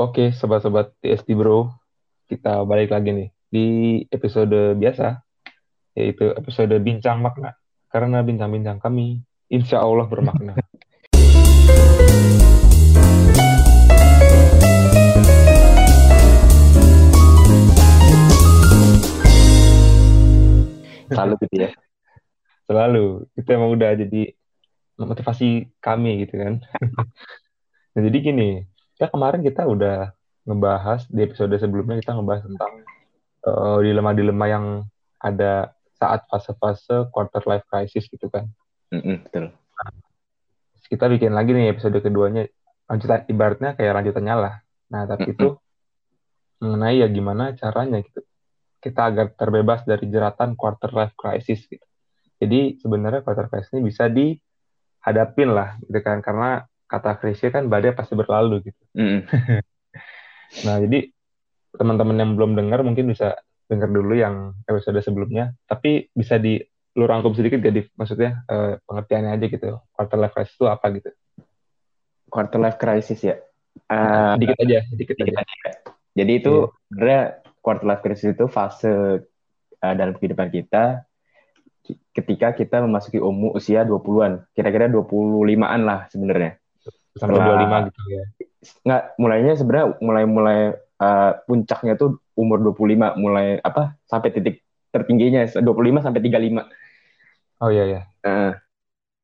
Oke, sobat-sobat TSD Bro, kita balik lagi nih di episode biasa, yaitu episode Bincang Makna. Karena bincang-bincang kami, insya Allah bermakna. Selalu gitu ya. Selalu, itu emang udah jadi motivasi kami gitu kan. nah, jadi gini, ya kemarin kita udah ngebahas di episode sebelumnya kita ngebahas tentang uh, dilema-dilema yang ada saat fase-fase quarter life crisis gitu kan. Mm -mm, betul. Nah, kita bikin lagi nih episode keduanya lanjutan ibaratnya kayak lanjutannya lah. Nah tapi mm -mm. itu mengenai ya gimana caranya gitu kita agar terbebas dari jeratan quarter life crisis gitu. Jadi sebenarnya quarter crisis ini bisa dihadapin lah gitu kan karena kata krisis kan badai pasti berlalu gitu. Mm. nah jadi teman-teman yang belum dengar mungkin bisa dengar dulu yang episode sebelumnya tapi bisa di lu rangkum sedikit gak di maksudnya uh, pengertiannya aja gitu quarter life crisis itu apa gitu quarter life crisis ya uh, dikit aja dikit, dikit aja. aja jadi itu yeah. sebenarnya quarter life crisis itu fase uh, dalam kehidupan kita ketika kita memasuki umur usia 20-an kira-kira 25-an lah sebenarnya sampai Setelah, 25 gitu ya nggak mulainya sebenarnya mulai mulai uh, puncaknya tuh umur 25 mulai apa sampai titik tertingginya 25 sampai 35. Oh iya iya. Uh,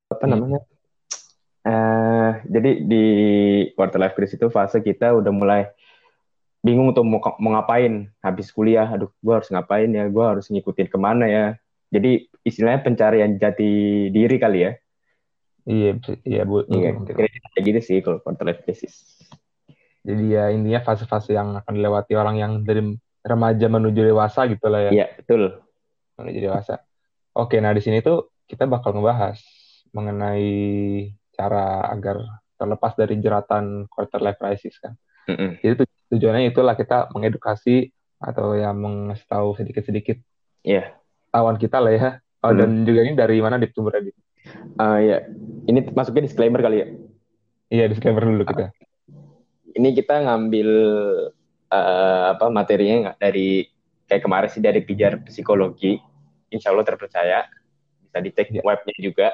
apa hmm. namanya? Uh, jadi di quarter life crisis itu fase kita udah mulai bingung untuk mau, mau ngapain habis kuliah. Aduh, gue harus ngapain ya? Gue harus ngikutin ke mana ya? Jadi istilahnya pencarian jati diri kali ya. Iya, iya bu. Iya, kayak gitu sih kalau quarter life crisis. Jadi ya intinya fase-fase yang akan dilewati orang yang dari remaja menuju dewasa gitu lah ya. Iya, betul. Menuju dewasa. Oke, nah di sini tuh kita bakal ngebahas mengenai cara agar terlepas dari jeratan quarter life crisis kan. Mm -mm. Jadi tujuannya itulah kita mengedukasi atau ya mengasih tahu sedikit-sedikit yeah. tawan kita lah ya. Oh, mm. Dan juga ini dari mana di sumbernya? Uh, ya, ini masuknya disclaimer kali ya. Iya, disclaimer dulu kita. Ini kita ngambil uh, apa materinya nggak dari kayak kemarin sih dari pijar psikologi insya Allah terpercaya bisa dicek yeah. webnya juga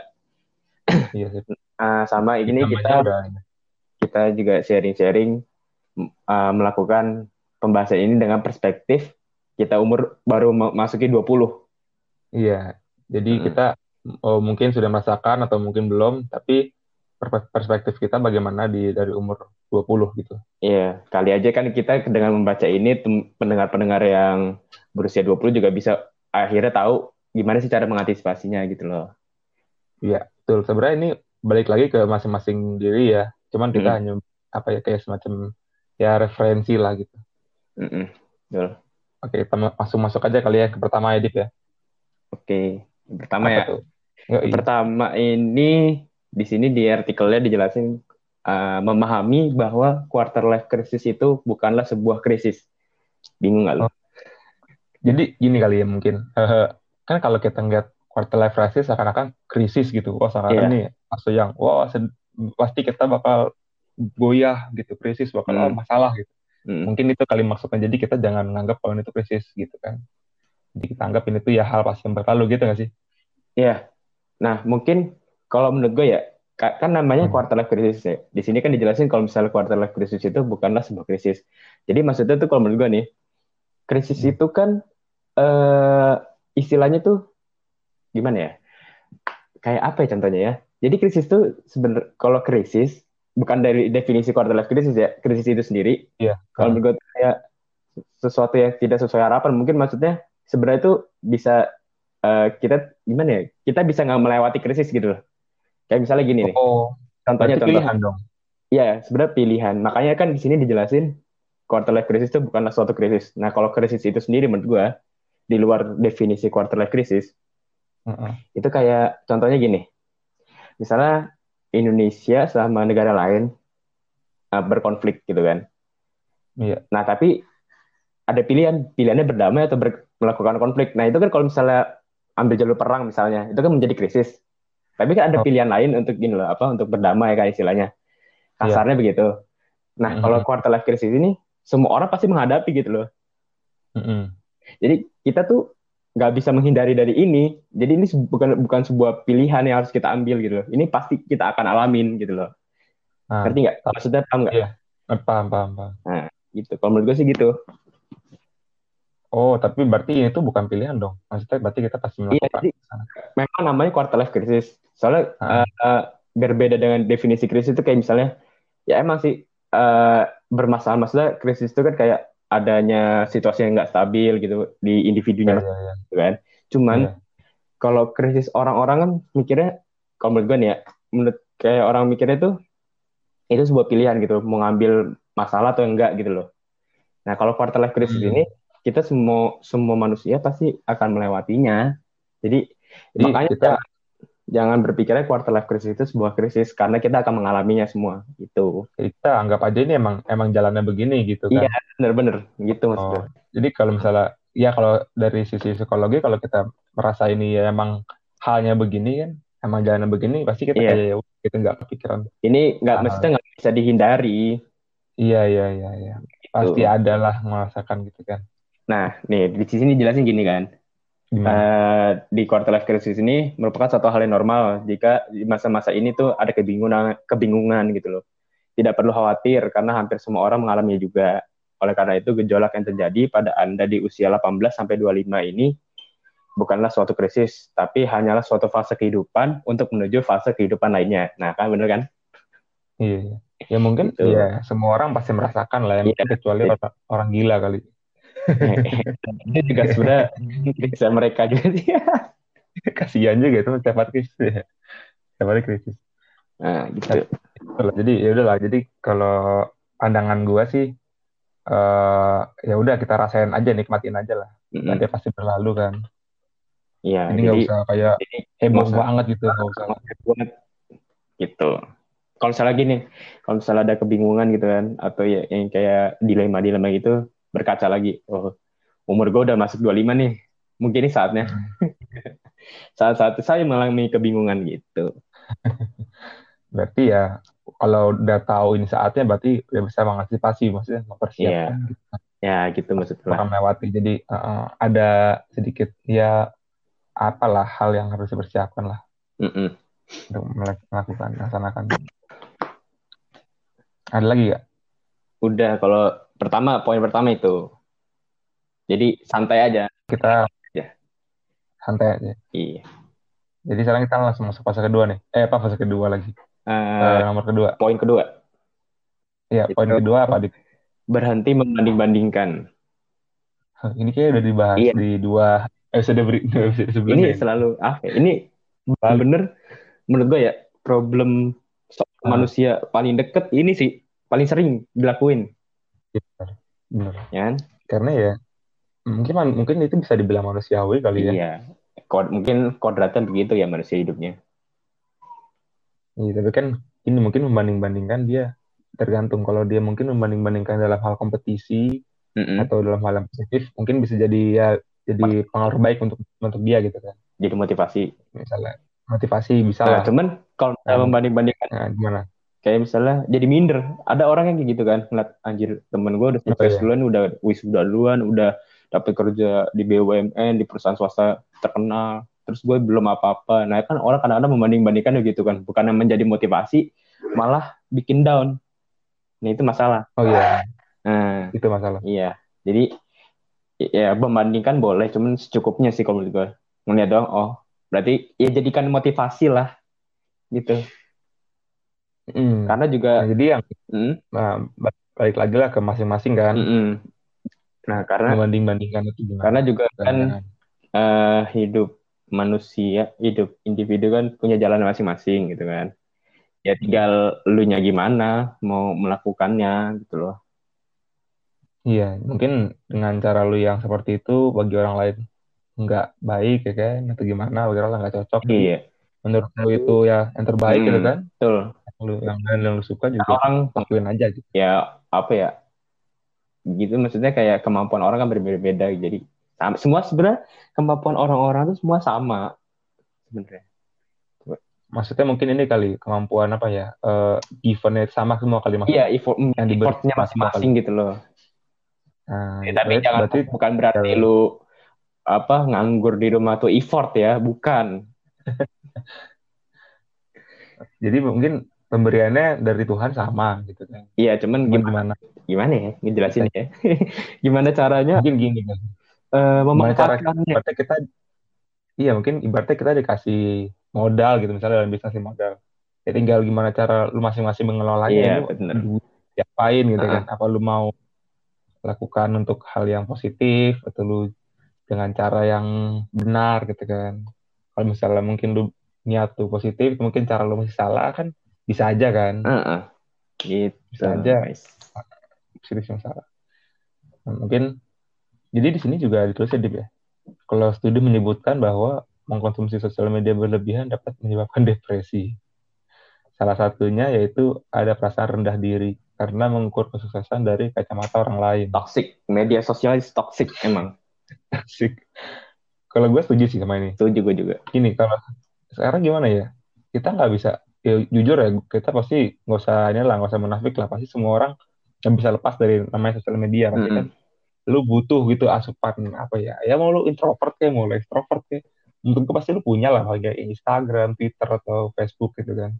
yeah. uh, sama ini kita udah. kita juga sharing-sharing uh, melakukan pembahasan ini dengan perspektif kita umur baru masuki 20 iya jadi hmm. kita oh, mungkin sudah merasakan atau mungkin belum tapi perspektif kita bagaimana di dari umur 20 gitu. Iya, kali aja kan kita dengan membaca ini pendengar-pendengar yang berusia 20 juga bisa akhirnya tahu gimana sih cara mengantisipasinya gitu loh. Iya, betul. Sebenarnya ini balik lagi ke masing-masing diri ya. Cuman kita hmm. hanya apa ya kayak semacam ya referensi lah gitu. Mm -mm. Betul. Oke, kita masuk masuk aja kali ya ke pertama Edip ya. Oke, pertama apa ya. Tuh? Pertama ini di sini di artikelnya dijelasin uh, memahami bahwa quarter life crisis itu bukanlah sebuah krisis. Bingung nggak lo? Oh. Jadi gini kali ya mungkin. Kan kalau kita ngeliat quarter life crisis seakan-akan krisis gitu. Wah, seakan-akan yeah. nih yang wah pasti kita bakal goyah gitu, krisis bakal hmm. masalah gitu. Hmm. Mungkin itu kali maksudnya. Jadi kita jangan menganggap kalau itu krisis gitu kan. Jadi kita anggap ini tuh ya hal pasti yang berlalu gitu gak sih? Iya. Yeah. Nah, mungkin kalau menurut gue ya kan namanya hmm. quarter life crisis ya. Di sini kan dijelasin kalau misalnya quarter life crisis itu bukanlah sebuah krisis. Jadi maksudnya tuh kalau menurut gue nih, krisis hmm. itu kan uh, istilahnya tuh gimana ya? Kayak apa ya contohnya ya? Jadi krisis tuh sebenarnya kalau krisis bukan dari definisi quarter life crisis ya, krisis itu sendiri. Iya. Kalau menurut gue kayak sesuatu yang tidak sesuai harapan, mungkin maksudnya sebenarnya itu bisa uh, kita gimana ya? Kita bisa nggak melewati krisis gitu loh Kayak misalnya gini nih. Oh, contohnya contoh. pilihan dong. Iya, sebenarnya pilihan. Makanya kan di sini dijelasin quarter life crisis itu bukanlah suatu krisis. Nah, kalau krisis itu sendiri menurut gua di luar definisi quarter life crisis, uh -uh. itu kayak contohnya gini. Misalnya Indonesia sama negara lain uh, berkonflik gitu kan. Iya. Nah, tapi ada pilihan, pilihannya berdamai atau ber melakukan konflik. Nah, itu kan kalau misalnya ambil jalur perang misalnya, itu kan menjadi krisis. Tapi kan ada oh. pilihan lain untuk gini loh, apa untuk berdamai kan istilahnya. Kasarnya yeah. begitu. Nah, kalau quarter life crisis ini semua orang pasti menghadapi gitu loh. Mm-hmm. Jadi kita tuh nggak bisa menghindari dari ini. Jadi ini bukan bukan sebuah pilihan yang harus kita ambil gitu loh. Ini pasti kita akan alamin gitu loh. Nah, Ngerti nggak? Maksudnya paham nggak? Iya. paham, paham, paham. Nah, gitu. Kalau menurut gue sih gitu. Oh, tapi berarti itu bukan pilihan dong. Maksudnya berarti kita pasti Iya, melakukan. jadi memang namanya quarter life crisis. Soalnya Ah. eh, berbeda dengan definisi krisis itu kayak misalnya ya emang sih eh, bermasalah maksudnya krisis itu kan kayak adanya situasi yang nggak stabil gitu di Iya, individunya iya, iya. gitu kan. Cuman Iya. kalau krisis orang-orang kan mikirnya kalau menurut gue nih ya, menurut kayak orang mikirnya tuh itu sebuah pilihan gitu, mau ngambil masalah atau enggak gitu loh. Nah, kalau quarter life crisis Hmm. ini kita semua semua manusia pasti akan melewatinya. Jadi, Jadi makanya kita jangan, jangan berpikirnya quarter life crisis itu sebuah krisis karena kita akan mengalaminya semua gitu. kita anggap aja ini emang emang jalannya begini gitu kan. Iya, bener-bener gitu maksudnya. Oh, jadi kalau misalnya ya kalau dari sisi psikologi kalau kita merasa ini ya emang halnya begini kan, emang jalannya begini pasti kita Iya. kayak ya kita nggak kepikiran. Ini nggak Ah. maksudnya nggak bisa dihindari. Iya iya iya iya. Pasti ada lah merasakan gitu kan. Nah, nih di sini jelasin gini kan. Gimana? Eh, di quarter life crisis ini merupakan satu hal yang normal jika di masa-masa ini tuh ada kebingungan kebingungan gitu loh. Tidak perlu khawatir karena hampir semua orang mengalaminya juga. Oleh karena itu gejolak yang terjadi pada Anda di usia 18 sampai 25 ini bukanlah suatu krisis, tapi hanyalah suatu fase kehidupan untuk menuju fase kehidupan lainnya. Nah, kan bener kan? Iya iya. Ya mungkin Gitu. ya semua orang pasti merasakan lah ya, Iya. kecuali orang, orang gila kali. Itu juga sudah bisa mereka juga sih. Kasihan juga itu hari krisis ya. Hari krisis. Nah, gitu. Jadi ya udahlah. Jadi kalau pandangan gua sih eh ya udah kita rasain aja, nikmatin aja lah. Mm-mm. Nanti pasti berlalu kan. Iya, Jadi nggak jadi usah kayak jadi heboh banget gitu, nggak usah. banget gitu. Kalau misalnya gini, kalau misalnya ada kebingungan gitu kan, atau ya yang kayak dilema-dilema gitu, berkaca lagi, oh umur gue udah masuk 25 nih, mungkin ini saatnya. Saat-saat saya mengalami kebingungan gitu. Berarti ya kalau udah tahu ini saatnya berarti udah bisa mengantisipasi, maksudnya mempersiapkan gitu. Ya gitu maksudnya. Akan melewati. Jadi eh, ada sedikit ya apalah hal yang harus dipersiapkan lah Mm-mm. untuk mel- melakukan, laksanakan. Ada lagi nggak? Udah kalau pertama poin pertama itu, jadi santai aja. Kita Ya. santai aja. Iya. Jadi sekarang kita langsung masuk fase kedua nih. Eh apa fase kedua lagi? Eh, Eh, nomor kedua. poin kedua, Ya, poin kedua apa? Di, berhenti membanding-bandingkan. ini kayak udah dibahas Iya. di dua episode beri- episode sebelumnya. Ini selalu ya, Ini bener menurut gue ya problem Ah. manusia paling deket ini sih paling sering dilakuin Bener. Bener. ya kan? Karena ya mungkin mungkin itu bisa dibilang manusiawi kali ya. iya Kod- mungkin kodratnya begitu ya manusia hidupnya Iya, tapi kan ini mungkin membanding-bandingkan dia tergantung kalau dia mungkin membanding-bandingkan dalam hal kompetisi Mm-mm. atau dalam hal yang positif mungkin bisa jadi ya jadi pengaruh baik untuk untuk dia gitu kan jadi motivasi misalnya motivasi bisa nah lah cuman kalau Nah. membanding-bandingkan Nah, gimana kayak misalnya jadi minder. Ada orang yang kayak gitu kan ngeliat anjir temen gue udah iya. duluan udah wisuda duluan udah dapet kerja di BUMN di perusahaan swasta terkenal terus gue belum apa-apa. Nah kan orang kadang-kadang membanding-bandingkan gitu kan bukan menjadi motivasi malah bikin down. Nah itu masalah. Oh iya. Nah itu masalah. iya. Jadi ya membandingkan boleh cuman secukupnya sih kalau menurut gue ngeliat doang oh berarti ya jadikan motivasi lah gitu Mm. karena juga Nah, jadi yang mm, nah, ba- balik lagi lah ke masing-masing kan. Mm-mm. nah karena membanding-bandingkan itu gimana? karena juga kan eh, hidup manusia hidup individu kan punya jalan masing-masing gitu kan. Ya tinggal lu nya gimana mau melakukannya gitu loh. Iya mungkin dengan cara lu yang seperti itu bagi orang lain nggak baik ya kan? Atau gimana? Bagi orang nggak cocok. Iya. Menurut lu itu ya yang terbaik Hmm. gitu kan? Betul lu yang lain yang lu suka Nah, juga orang lakuin aja gitu. Ya apa ya? Gitu maksudnya kayak kemampuan orang kan berbeda-beda. Jadi sama- semua sebenarnya kemampuan orang-orang itu semua sama sebenarnya. Maksudnya mungkin ini kali kemampuan apa ya? Uh, eventnya sama semua kali maksudnya? Iya effort, yang effortnya masing-masing gitu loh. Nah, ya, tapi jangan berarti, bukan berarti ya. lu apa nganggur di rumah tuh effort ya bukan. Jadi mungkin pemberiannya dari Tuhan sama gitu kan. Iya cuman gimana? gimana? Ya? Ngejelasin ya. Gimana caranya? Mungkin gini kan uh, memanfaatkannya kita iya mungkin ibaratnya kita dikasih modal gitu misalnya dalam bisnis modal. Ya tinggal gimana cara lu masing-masing mengelolanya lu diapain gitu kan. Apa lu mau lakukan untuk hal yang positif atau lu dengan cara yang benar gitu kan. Kalau misalnya mungkin lu niat tuh positif mungkin cara lu masih salah kan bisa aja kan uh -uh. gitu bisa aja positif yang salah nah, mungkin jadi di sini juga ditulis ya kalau studi menyebutkan bahwa mengkonsumsi sosial media berlebihan dapat menyebabkan depresi. Salah satunya yaitu ada perasaan rendah diri karena mengukur kesuksesan dari kacamata orang lain. Toxic, media sosial itu toxic emang. toxic. Kalau gue setuju sih sama ini. Setuju gue juga. Ini kalau sekarang gimana ya? Kita nggak bisa, ya, jujur ya, kita pasti nggak usah ini lah, nggak usah menafik lah. Pasti semua orang nggak bisa lepas dari namanya sosial media, pasti mm -hmm. kan. Lu butuh gitu asupan apa ya? Ya mau lu introvert kayak, mau lu extrovert kayak mungkin pasti lu punya lah kayak Instagram, Twitter atau Facebook gitu kan.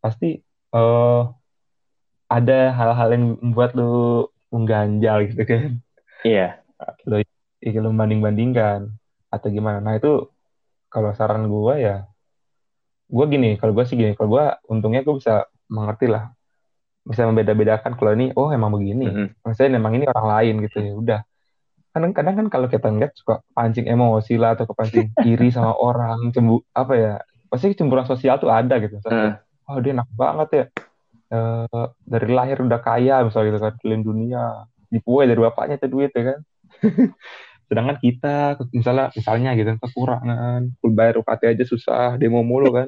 Pasti uh, ada hal-hal yang membuat lu mengganjal gitu kan. Iya. Lu ingin lu banding-bandingkan atau gimana. Nah itu kalau saran gue ya, gue gini, kalau gue sih gini, kalau gue untungnya gue bisa mengerti lah, bisa membeda-bedakan kalau ini, oh emang begini, mm -hmm. maksudnya emang ini orang lain gitu ya, udah. Kadang-kadang kan kalau kita ngeliat suka pancing emosi lah atau kepancing iri sama orang cembu apa ya pasti cemburuan sosial tuh ada gitu. Misalnya uh. oh dia enak banget ya. E, dari lahir udah kaya misalnya gitu kan keliling dunia. Dipuai dari bapaknya itu duit ya kan sedangkan kita misalnya misalnya gitu kekurangan bayar UKT aja susah demo mulu kan.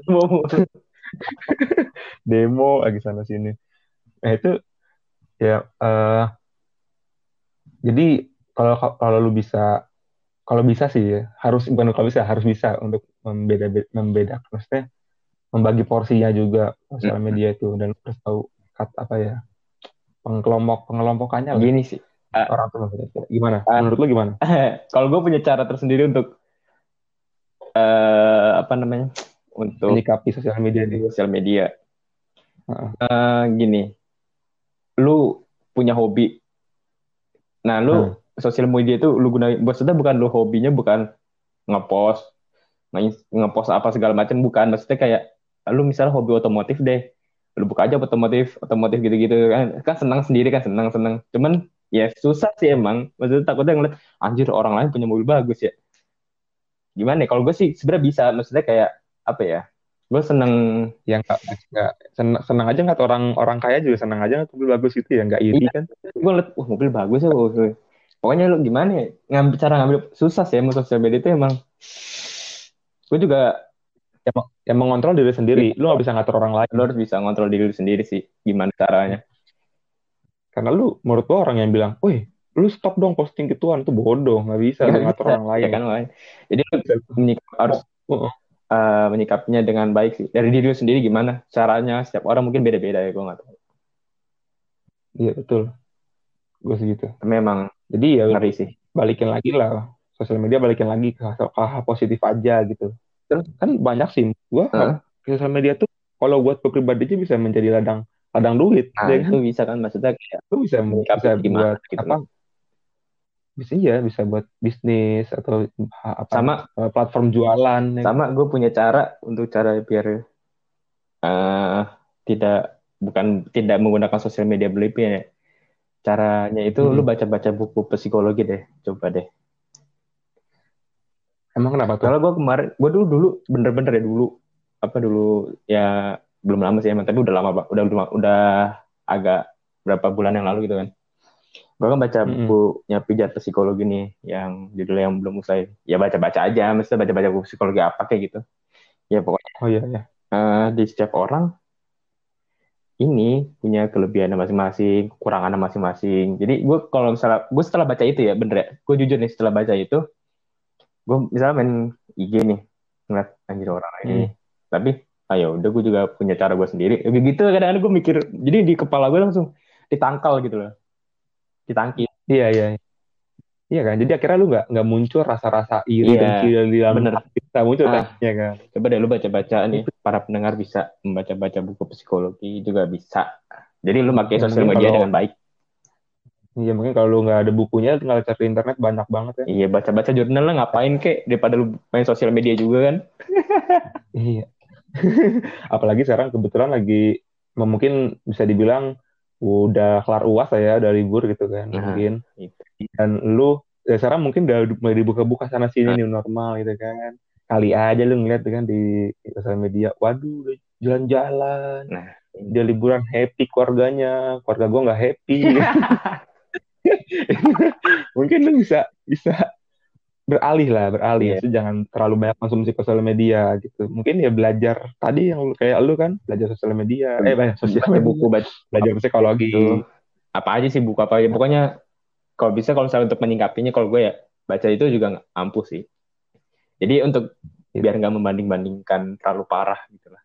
Demo lagi sana sini. Nah itu ya uh, jadi kalau kalau lu bisa kalau bisa sih ya, harus bukan kalau bisa harus bisa untuk membeda membeda maksudnya membagi porsinya juga sosial media itu dan harus tahu kat, apa ya pengelompok pengelompokannya gini sih uh, orang tuh gimana? uh, menurut lu gimana? kalau gue punya cara tersendiri untuk uh, apa namanya? Untuk menyikapi sosial media di sosial media. Uh. Uh, gini. Lu punya hobi. Nah lu uh sosial media itu lu gunain maksudnya bukan lu hobinya bukan ngepost ngepost apa segala macam bukan. Maksudnya kayak lu misalnya hobi otomotif deh. Lu buka aja otomotif otomotif gitu-gitu kan. Kan senang sendiri kan senang senang. Cuman ya susah sih emang. Maksudnya takutnya ngeliat anjir orang lain punya mobil bagus ya. Gimana ya? Kalau gue sih sebenarnya bisa. Maksudnya kayak apa ya? Gue seneng yang nggak seneng, seneng aja nggak orang orang kaya juga seneng aja nggak mobil bagus itu ya. Nggak iri iya. kan. Gue liat wah mobil bagus ya pokoknya lu gimana ya? Ngambil cara ngambil susah sih emang sosial media itu emang. Gue juga yang, yang mengontrol diri sendiri. Ya. lu gak bisa ngatur orang lain. Lu harus bisa ngontrol diri sendiri sih. Gimana caranya karena lu menurut gua orang yang bilang wih lu stop dong posting gituan tuh bodoh nggak bisa ya, ngatur orang lain. ya kan jadi lu menyikap, harus uh, uh, menyikapinya dengan baik sih. Dari diri lu sendiri gimana? Caranya setiap orang mungkin beda-beda ya gue nggak tahu. Iya betul. Gue segitu memang. Jadi ya ngeri sih. balikin lagi lah. Sosial media balikin lagi ke hal positif aja gitu. Terus kan banyak sih gue huh? sosial media tuh kalau buat pribadi aja bisa menjadi ladang ladang duit nah, ya kan? itu bisa kan maksudnya kayak itu bisa bisa gimana, buat gitu apa bisa ya bisa buat bisnis atau apa sama eh, platform jualan ya sama gue punya cara untuk cara biar uh, tidak bukan tidak menggunakan sosial media berlebihan ya Caranya itu hmm. lu baca-baca buku psikologi deh, coba deh. Emang kenapa tuh? Kalau gue kemarin, gue dulu dulu bener-bener ya dulu apa dulu ya belum lama sih emang tapi udah lama pak. Udah udah udah agak berapa bulan yang lalu gitu kan. Gue kan baca mm -hmm. bukunya pijat psikologi nih yang judulnya yang belum usai. Ya baca baca aja mesti baca baca buku psikologi apa kayak gitu. Ya pokoknya oh iya iya. uh, di setiap orang ini punya kelebihan masing-masing, kekurangan masing-masing. Jadi gue kalau misalnya gue setelah baca itu ya bener ya, gue jujur nih setelah baca itu, gue misalnya main IG nih ngeliat anjir orang hmm. ini, tapi ayo udah gue juga punya cara gue sendiri. Begitu kadang-kadang gue mikir jadi di kepala gue langsung ditangkal gitu loh. Ditangkis. Iya iya iya. Kan? Jadi akhirnya lu nggak nggak muncul rasa-rasa iri Iya, dengki di dalam bener. kita muncul kan Ah. iya kan? Coba deh lu baca-baca nih para pendengar bisa membaca-baca buku psikologi juga bisa. Jadi lu pakai Ya, sosial media kalau- dengan baik. Iya mungkin kalau lu nggak ada bukunya tinggal cari internet banyak banget ya. Iya baca-baca jurnal lah ngapain kek daripada lu main sosial media juga kan? Iya apalagi sekarang kebetulan lagi mungkin bisa dibilang udah kelar uas lah ya udah libur gitu kan Nah. mungkin Gitu. dan lu ya sekarang mungkin udah mulai dibuka-buka sana sini nih normal gitu kan kali aja lu ngeliat kan di, di sosial media waduh udah jalan-jalan Nah. dia liburan happy keluarganya keluarga gua nggak happy mungkin lu bisa bisa beralih lah beralih. Maksudnya jangan terlalu banyak konsumsi sosial media gitu. Mungkin ya belajar tadi yang kayak lu kan belajar sosial media. Eh banyak sosial media. buku baca belajar psikologi. Gitu. apa aja sih buku apa aja. Pokoknya kalau bisa kalau misalnya untuk menyingkapinya kalau gue ya baca itu juga nggak ampuh sih. Jadi untuk Iya. biar nggak membanding-bandingkan terlalu parah gitu lah.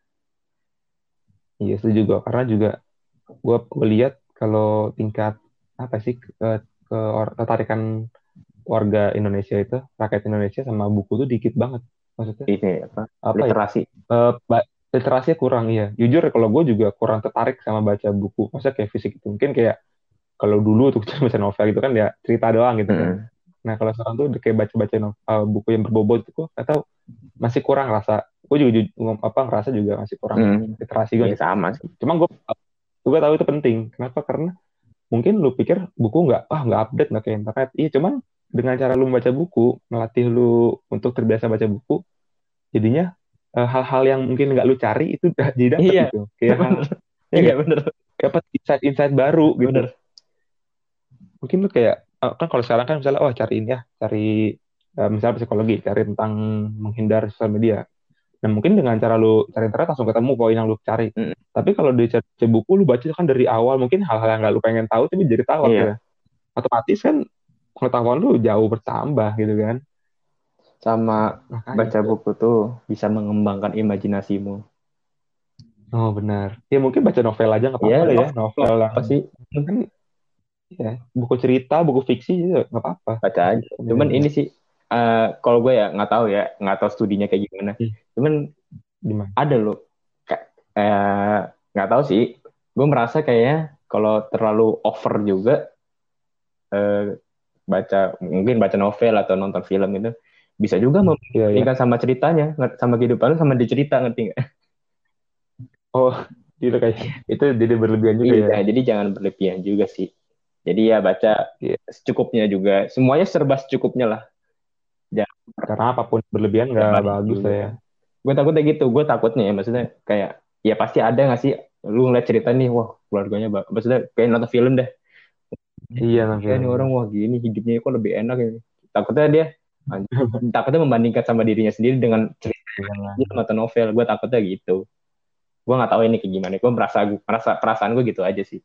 Iya itu juga karena juga gue lihat kalau tingkat apa sih ke, ke ketarikan warga Indonesia itu rakyat Indonesia sama buku tuh dikit banget maksudnya ini apa apa ya literasi Eh, ba- literasinya kurang iya jujur kalau gue juga kurang tertarik sama baca buku maksudnya kayak fisik itu mungkin kayak kalau dulu tuh baca novel gitu kan ya cerita doang gitu kan Mm. nah kalau sekarang tuh kayak baca baca buku yang berbobot itu gue atau masih kurang rasa gue juga apa ngerasa juga masih kurang Hmm. literasi gue Ya, sama sih Cuma gue gue tahu itu penting. Kenapa? Karena mungkin lu pikir buku nggak ah nggak update nggak kayak internet. Iya, cuman dengan cara lu membaca buku, melatih lu untuk terbiasa baca buku, jadinya eh, hal-hal yang mungkin nggak lu cari itu udah jadi dapet Iya. gitu. Kayak hal, ya iya bener dapat insight-insight baru gitu. bener Mungkin lu kayak eh, kan kalau sekarang kan misalnya oh cari ini ya, cari eh, misalnya psikologi, cari tentang menghindar sosial media. Nah mungkin dengan cara lu cari internet langsung ketemu poin yang lu cari. Mm. Tapi kalau di buku lu baca kan dari awal mungkin hal-hal yang nggak lu pengen tahu tapi jadi tahu Iya. akhirnya. Otomatis kan pengetahuan lu jauh bertambah gitu kan. sama Makanya. baca buku tuh bisa mengembangkan imajinasimu Oh benar. Ya mungkin baca novel aja nggak apa-apa Iya, lah ya. Novel apa sih kan ya buku cerita, buku fiksi juga nggak apa-apa. baca aja cuman Iya. ini sih eh, kalau gue ya nggak tahu ya nggak tahu studinya kayak gimana Hmm. cuman Gimana? ada loh kayak eh, nggak tahu sih gue merasa kayaknya kalau terlalu over juga eh, baca mungkin baca novel atau nonton film itu bisa juga Iya, iya. membandingkan sama ceritanya sama kehidupan lu sama di cerita ngerti nggak? Oh, gitu kayak. Itu jadi berlebihan juga ya. iya jadi jangan berlebihan juga sih. Jadi ya baca Iya. secukupnya juga. Semuanya serba secukupnya lah. Karena apa pun berlebihan nggak bagus lah ya. gue takutnya gitu. Gue takutnya ya maksudnya kayak ya pasti ada nggak sih? Lu ngeliat cerita nih wah keluarganya maksudnya kayak nonton film deh Iya, nanti. ya nih orang wah gini hidupnya kok lebih enak ya? Takutnya dia takutnya membandingkan sama dirinya sendiri dengan cerita dia nonton novel. Gue takutnya gitu. Gue nggak tahu ini kayak gimana. Gue merasa merasa perasaan gue gitu aja sih.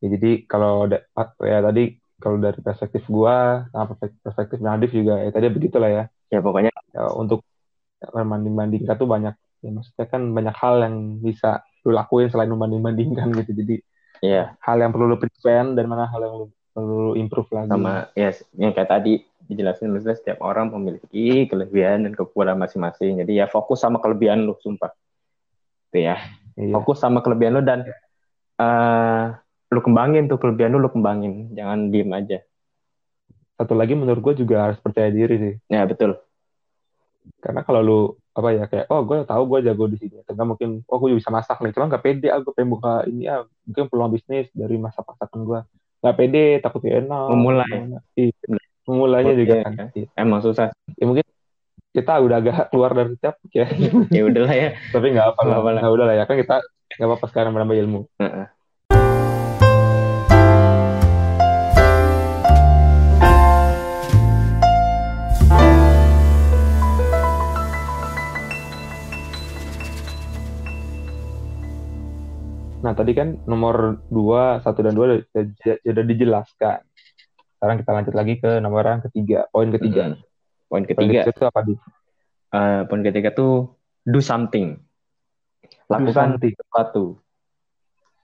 Ya, jadi kalau da- ya tadi kalau dari perspektif gua sama perspektif, perspektif Nadif juga ya tadi begitulah ya. ya pokoknya. Ya, untuk membanding-bandingkan tuh banyak ya maksudnya kan banyak hal yang bisa lu lakuin selain membanding-bandingkan gitu. Jadi ya hal yang perlu lu prevent dan mana hal yang lu perlu lu improve lagi. sama ya yang kayak tadi dijelasin maksudnya setiap orang memiliki kelebihan dan kekurangan masing-masing. Jadi ya fokus sama kelebihan lu sumpah. Itu ya. Iya. fokus sama kelebihan lu dan eh lu kembangin tuh kelebihan lu lu kembangin. Jangan diem aja. Satu lagi menurut gua juga harus percaya diri sih. ya betul. Karena kalau lu apa ya kayak oh gue tahu gue jago di sini atau mungkin oh gue bisa masak nih. Cuma nggak pede aku pengen buka ini ya mungkin peluang bisnis dari masa masakan gue nggak pede takut gak enak Memulai. Iya. memulainya juga Iya, kan. iya. Emang susah. Ya mungkin kita udah agak keluar dari tiap ya. Ya udahlah ya. Tapi nggak apa Nggak lah. Udah lah ya kan kita nggak apa-apa sekarang menambah ilmu. Heeh. Nah tadi kan nomor dua satu dan dua sudah, sudah dijelaskan. Sekarang kita lanjut lagi ke nomor yang ketiga poin ketiga. Mm-mm. poin poin ketiga. ketiga itu apa di? Uh, poin ketiga tuh do something. Lakukan sesuatu.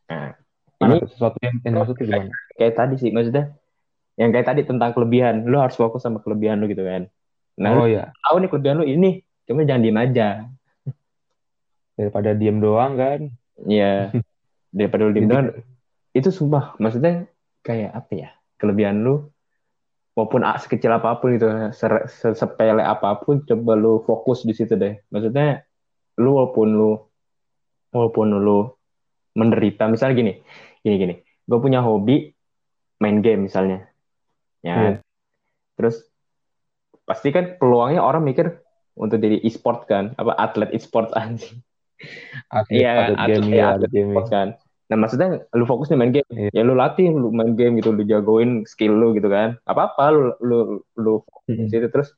Nah ini sesuatu yang, yang maksudnya gimana? kayak tadi sih maksudnya yang kayak tadi tentang kelebihan. Lu harus fokus sama kelebihan lu gitu kan. Nah oh, iya. tahu nih kelebihan lu ini cuma jangan diem aja. Daripada diem doang kan. Iya daripada lu diem doang itu sumpah. Maksudnya kayak apa ya? Kelebihan lu walaupun sekecil apa pun itu sepele apa pun coba lu fokus di situ deh. Maksudnya lu walaupun lu walaupun lu menderita. Misalnya gini gini gini. Gue punya hobi main game misalnya ya. Yeah. terus pasti kan peluangnya orang mikir untuk jadi e-sport kan? Apa atlet e-sport anjing? Iya atlet, atlet, game, ya, atlet e-sport kan nah maksudnya lu fokus nih main game yeah. ya lu latih lu main game gitu lu jagoin skill lu gitu kan apa apa lu lu lu fokus situ terus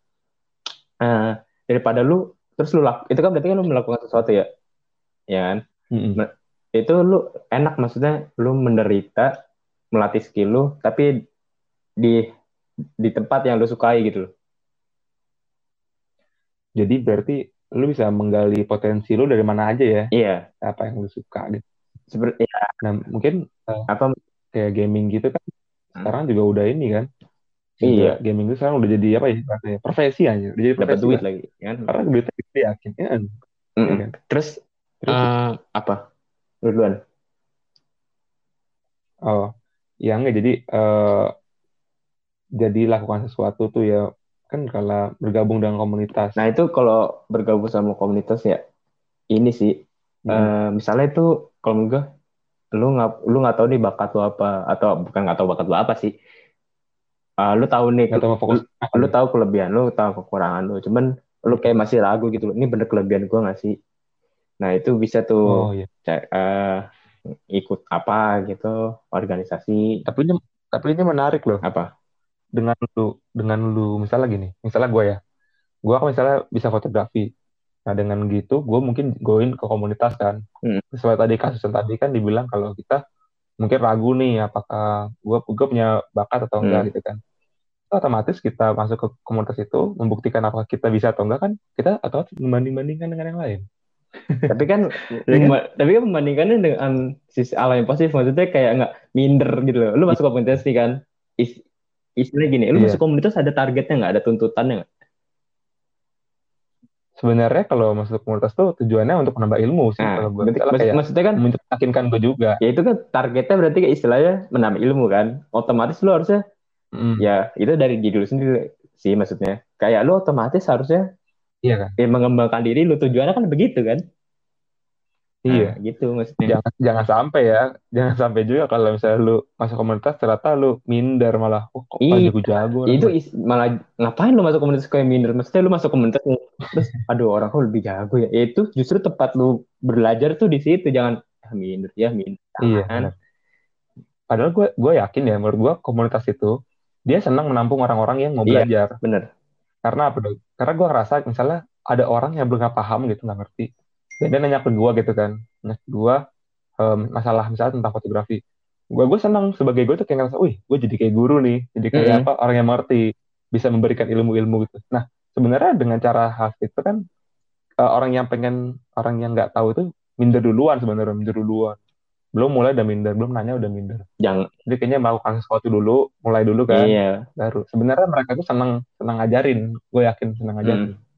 uh, daripada lu terus lu laku, itu kan berarti kan lu melakukan sesuatu ya ya kan mm -hmm. nah, itu lu enak maksudnya lu menderita melatih skill lu tapi di di tempat yang lu sukai gitu loh jadi berarti lu bisa menggali potensi lu dari mana aja ya. Iya. Apa yang lu suka gitu. Seperti ya. Nah, mungkin uh, apa kayak gaming gitu kan hmm. sekarang juga udah ini kan. Juga iya. Gaming itu sekarang udah jadi apa ya? Profesi aja. Udah jadi profesi. Dapat duit lagi kan. Karena duitnya gede yakin. Ya, kan? Mm -mm. kan? Terus, Terus uh, apa? Lu duluan. Oh, ya enggak jadi uh, jadi lakukan sesuatu tuh ya kan kalau bergabung dengan komunitas. Nah itu kalau bergabung sama komunitas ya ini sih hmm. uh, misalnya itu kalau enggak lu nggak lu nggak tahu nih bakat lu apa atau bukan nggak tahu bakat lu apa sih. Uh, lu tahu nih tahu fokus lu, lu tahu kelebihan lu tahu kekurangan lu cuman lu kayak masih ragu gitu ini bener kelebihan gua nggak sih? Nah itu bisa tuh oh, iya. cek uh, ikut apa gitu organisasi. Tapi ini tapi ini menarik loh. Apa? Dengan lu dengan lu misalnya gini misalnya gue ya. Gue misalnya bisa fotografi nah dengan gitu gue mungkin goin ke komunitas kan hmm. sesuai tadi kasus yang tadi kan dibilang kalau kita mungkin ragu nih apakah gue gue punya bakat atau enggak hmm. gitu kan otomatis kita masuk ke komunitas itu membuktikan apakah kita bisa atau enggak kan kita atau membanding bandingkan dengan yang lain tapi kan, ya kan? tapi kan membandingkannya dengan sisi alam yang positif maksudnya kayak nggak minder gitu loh lu masuk komunitas nih kan istilahnya gini, lu yeah. masuk komunitas ada targetnya nggak, ada tuntutannya nggak? Sebenarnya kalau masuk komunitas tuh tujuannya untuk menambah ilmu sih. Nah, kalau gue berarti, maksud, kayak maksudnya kan meyakinkan gue juga. Ya itu kan targetnya berarti kayak istilahnya menambah ilmu kan. Otomatis lu harusnya mm. ya itu dari diri lu sendiri sih maksudnya. Kayak lu otomatis harusnya Iya kan? Ya, mengembangkan diri lu tujuannya kan begitu kan? Iya, nah, gitu maksudnya. Jangan jangan sampai ya, jangan sampai juga kalau misalnya lu masuk komunitas ternyata lu minder malah, oh, kok Ih, jago-jago. Itu is, malah ngapain lu masuk komunitas kayak minder? Maksudnya lu masuk komunitas terus aduh orang kok lebih jago ya. ya. Itu justru tempat lu belajar tuh di situ, jangan ah, minder ya minder. Iya. Kan? Padahal gue gue yakin ya menurut gue komunitas itu dia senang menampung orang-orang yang mau iya, belajar. Bener. Karena apa dong? Karena gue ngerasa misalnya ada orang yang belum paham gitu nggak ngerti dan dia nanya ke gue gitu kan nanya ke gue um, masalah misalnya tentang fotografi gue gue senang sebagai gue tuh kayak ngerasa wih gue jadi kayak guru nih jadi kayak mm -hmm. apa orang yang mengerti bisa memberikan ilmu-ilmu gitu nah sebenarnya dengan cara hal itu kan uh, orang yang pengen orang yang nggak tahu itu minder duluan sebenarnya minder duluan belum mulai udah minder belum nanya udah minder jangan jadi kayaknya melakukan sesuatu dulu mulai dulu kan iya. baru sebenarnya mereka tuh senang senang ngajarin gue yakin senang ngajarin hmm.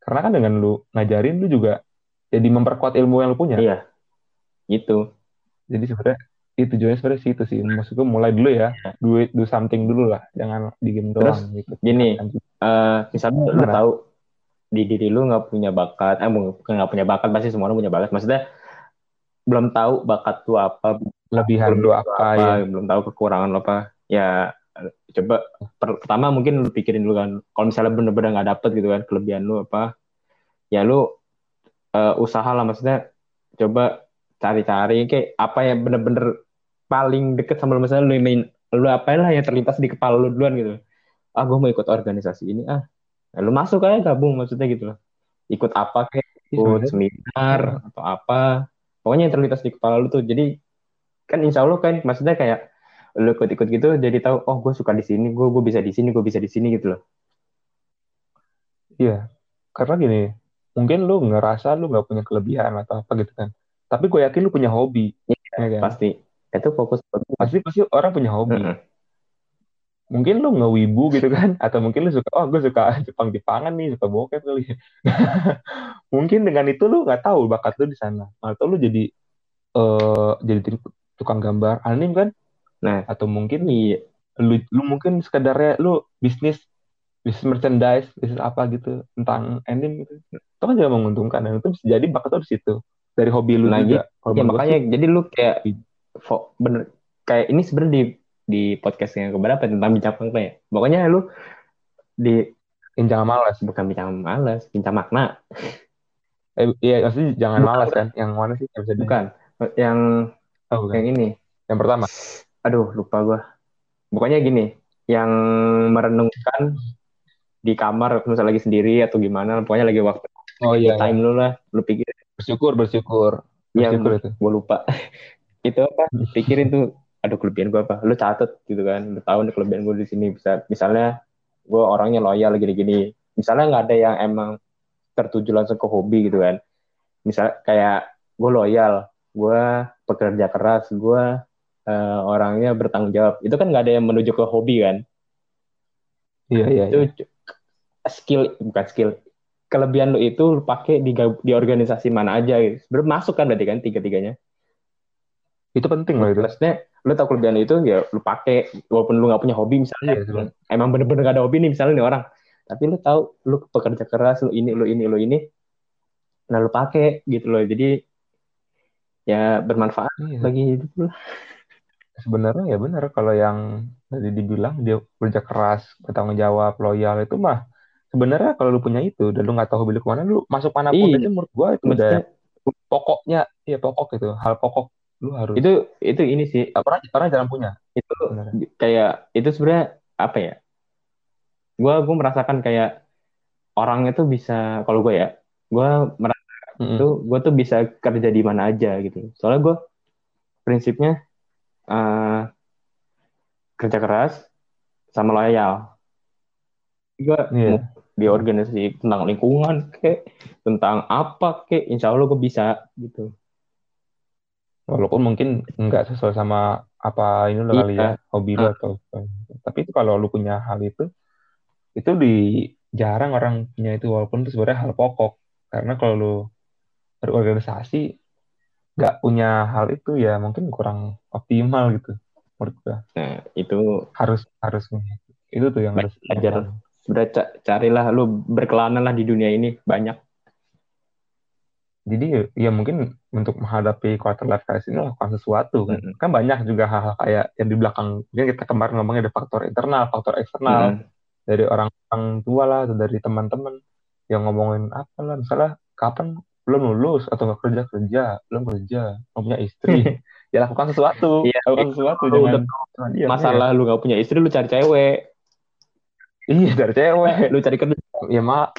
Karena kan dengan lu ngajarin lu juga jadi memperkuat ilmu yang lu punya. Iya. Gitu. Jadi sebenarnya itu tujuannya sebenarnya sih itu sih. Maksud gue mulai dulu ya. Do it, do something dulu lah. Jangan di game Terus, doang gitu. Gini, uh, misalnya lu tahu di diri lu nggak punya bakat, eh bukan nggak punya bakat, pasti semua orang punya bakat. Maksudnya belum tahu bakat lu apa, lebihan lu apa, apa ya. belum tahu kekurangan lu apa. Ya coba pertama mungkin lu pikirin dulu kan kalau misalnya bener-bener nggak dapet gitu kan kelebihan lu apa ya lu uh, usaha lah maksudnya coba cari-cari kayak apa yang bener-bener paling deket sama lu misalnya lu main lu apa lah yang terlintas di kepala lu duluan gitu ah gue mau ikut organisasi ini ah. Nah, lu masuk aja gabung maksudnya gitu loh. Ikut apa kayak iya, ikut seminar atau apa. Pokoknya yang terlintas di kepala lu tuh. Jadi kan insya Allah kan maksudnya kayak lu ikut-ikut gitu jadi tahu oh gue suka di sini gue gue bisa di sini gue bisa di sini gitu loh. Iya. Karena gini mungkin lu ngerasa lu nggak punya kelebihan atau apa gitu kan. Tapi gue yakin lu punya hobi ya, ya kan? pasti. Itu fokus pasti pasti orang punya hobi. Heeh. Mungkin lu ngewibu gitu kan atau mungkin lu suka oh gue suka Jepang Jepangan nih suka bokep kali mungkin dengan itu lu nggak tahu bakat lu di sana atau lu jadi eh jadi tukang gambar anim kan? Nah. atau mungkin iya lu lu mungkin sekedarnya lu bisnis bisnis merchandise bisnis apa gitu tentang anime gitu. Itu kan juga menguntungkan dan itu bisa jadi bakat lu di situ dari hobi lu Nah, juga. ya makanya sih, jadi lu kayak fo- bener kayak ini sebenarnya di di podcast yang keberapa tentang bincang makna ya? Pokoknya lu di jangan malas bukan bincang malas bincang makna. Eh, iya maksudnya jangan Bukan, malas kan? Yang mana sih? Yang bisa bukan. Yang oh, bukan. yang ini. Yang pertama? Aduh lupa gua. Pokoknya gini yang merenungkan di kamar misalnya lagi sendiri atau gimana pokoknya lagi waktu oh iya, iya. time lu lah lu pikir bersyukur bersyukur. Yang bersyukur itu. gue lupa. Itu apa? Pikirin tuh aduh kelebihan gue apa? Lu catet gitu kan. Lu tahu nih kelebihan gue di sini. Bisa misalnya gue orangnya loyal gini-gini. Misalnya nggak ada yang emang tertuju langsung ke hobi gitu kan. Misal kayak gue loyal gue pekerja keras gue eh, orangnya bertanggung jawab. Itu kan nggak ada yang menuju ke hobi kan? Iya iya, iya. itu skill bukan skill. Kelebihan lu itu lu pakai di di organisasi mana aja gitu. Masuk kan berarti kan tiga-tiganya. itu penting loh itu. Maksudnya lu tahu kelebihan itu ya lu pakai walaupun lu nggak punya hobi misalnya. Iya, sebenarnya. emang bener-bener gak ada hobi nih misalnya nih orang. Tapi lu tahu lu pekerja keras lu ini lu ini lu ini. Nah lu pakai gitu loh. Jadi ya bermanfaat Iya. bagi hidup lu. sebenarnya ya benar kalau yang tadi dibilang dia kerja keras bertanggung jawab loyal itu mah sebenarnya kalau lu punya itu dan lu nggak tahu hobi lu ke mana lu masuk mana pun Iya. aja menurut gua itu udah Maksudnya pokoknya ya pokok itu hal pokok lu harus itu itu ini sih orang orang jarang punya itu sebenarnya kayak itu sebenarnya apa ya? Gua gua merasakan kayak orang itu bisa kalau gue ya, gua merasa Mm-mm. tuh gue tuh bisa kerja di mana aja gitu. Soalnya gue prinsipnya eh, kerja keras sama loyal. Gue Iya. di organisasi tentang lingkungan kek, tentang apa kek, insya Allah gue bisa gitu. Walaupun mungkin nggak sesuai sama apa ini lo kali Iya. ya hobi lu Ah. atau tapi itu kalau lu punya hal itu itu di jarang orang punya itu walaupun itu sebenarnya hal pokok karena kalau lu berorganisasi nggak punya hal itu ya mungkin kurang optimal gitu menurut gua Nah itu harus harus itu tuh yang harus Belajar. ca- carilah lu berkelana lah di dunia ini banyak. Jadi ya mungkin untuk menghadapi quarter life crisis ini lakukan sesuatu kan. Mm-mm. kan banyak juga hal-hal kayak yang di belakang. Mungkin kita kemarin ngomongnya ada faktor internal faktor eksternal. Mm. dari orang-orang tua lah atau dari teman-teman yang ngomongin apa lah misalnya kapan belum lulus atau nggak kerja kerja belum kerja belum punya istri. Ya lakukan sesuatu. Iya. lakukan sesuatu Kalau jangan udah diam, Masalah lu gak punya istri lu cari cewek, iya Iya, dari cewek. Lu cari kerja. ya mak.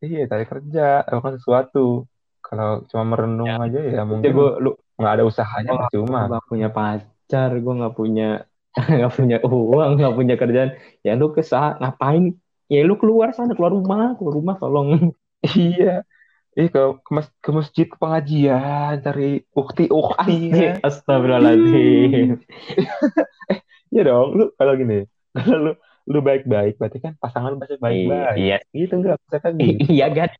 Iya cari kerja lakukan sesuatu kalau cuma merenung Ya. aja ya Ya mungkin gue lu nggak ada usahanya percuma gue gak punya pacar, gue gak punya gak punya uang, gak punya kerjaan. Ya lu kesah ngapain? Ya lu keluar sana, keluar rumah, keluar rumah tolong. iya Ih, ke, ke, mas- ke masjid ke pengajian cari ukti ukti ya. Astagfirullahaladzim. Iya dong, lu kalau gini, kalau lu lu baik-baik, berarti kan pasangan pasti baik-baik. Iya, Gitu enggak bisa kan iya kan?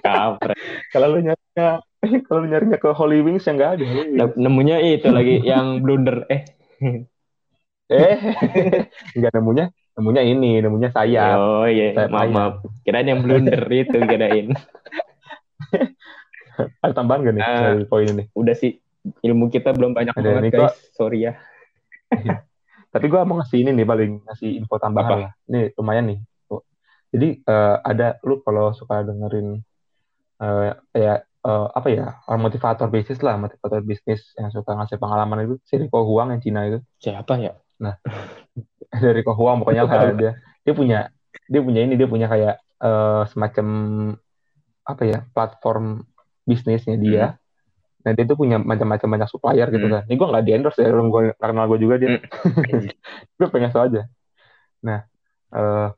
Kampret. Kalau lu nyarinya, kalau lu nyarinya ke Holy Wings yang enggak ada. Nah, Nemunya itu lagi yang blunder. Eh, Eh, enggak nemunya, nemunya ini, nemunya saya. oh iya, Saya maaf, maaf. Kirain yang blunder itu kirain. Ada tambahan gak nih Ah. dari poin ini? Udah sih, ilmu kita belum banyak Ada, banget guys. Sorry ya. Tapi gua mau ngasih ini nih paling ngasih info tambahan Apa? lah. Ini lumayan nih. Jadi eh, ada lu kalau suka dengerin eh, kayak eh, apa ya orang motivator bisnis lah, motivator bisnis yang suka ngasih pengalaman itu si Rico Huang yang Cina itu Siapa ya? dari Rico Huang pokoknya lah dia dia punya dia punya ini dia punya kayak eh, semacam apa ya platform bisnisnya dia. Nah dia tuh punya macam-macam banyak supplier gitu Hmm. kan. Ini gue nggak di endorse ya, gue kenal gue juga dia. Hmm. gue pengen aja. Nah, eh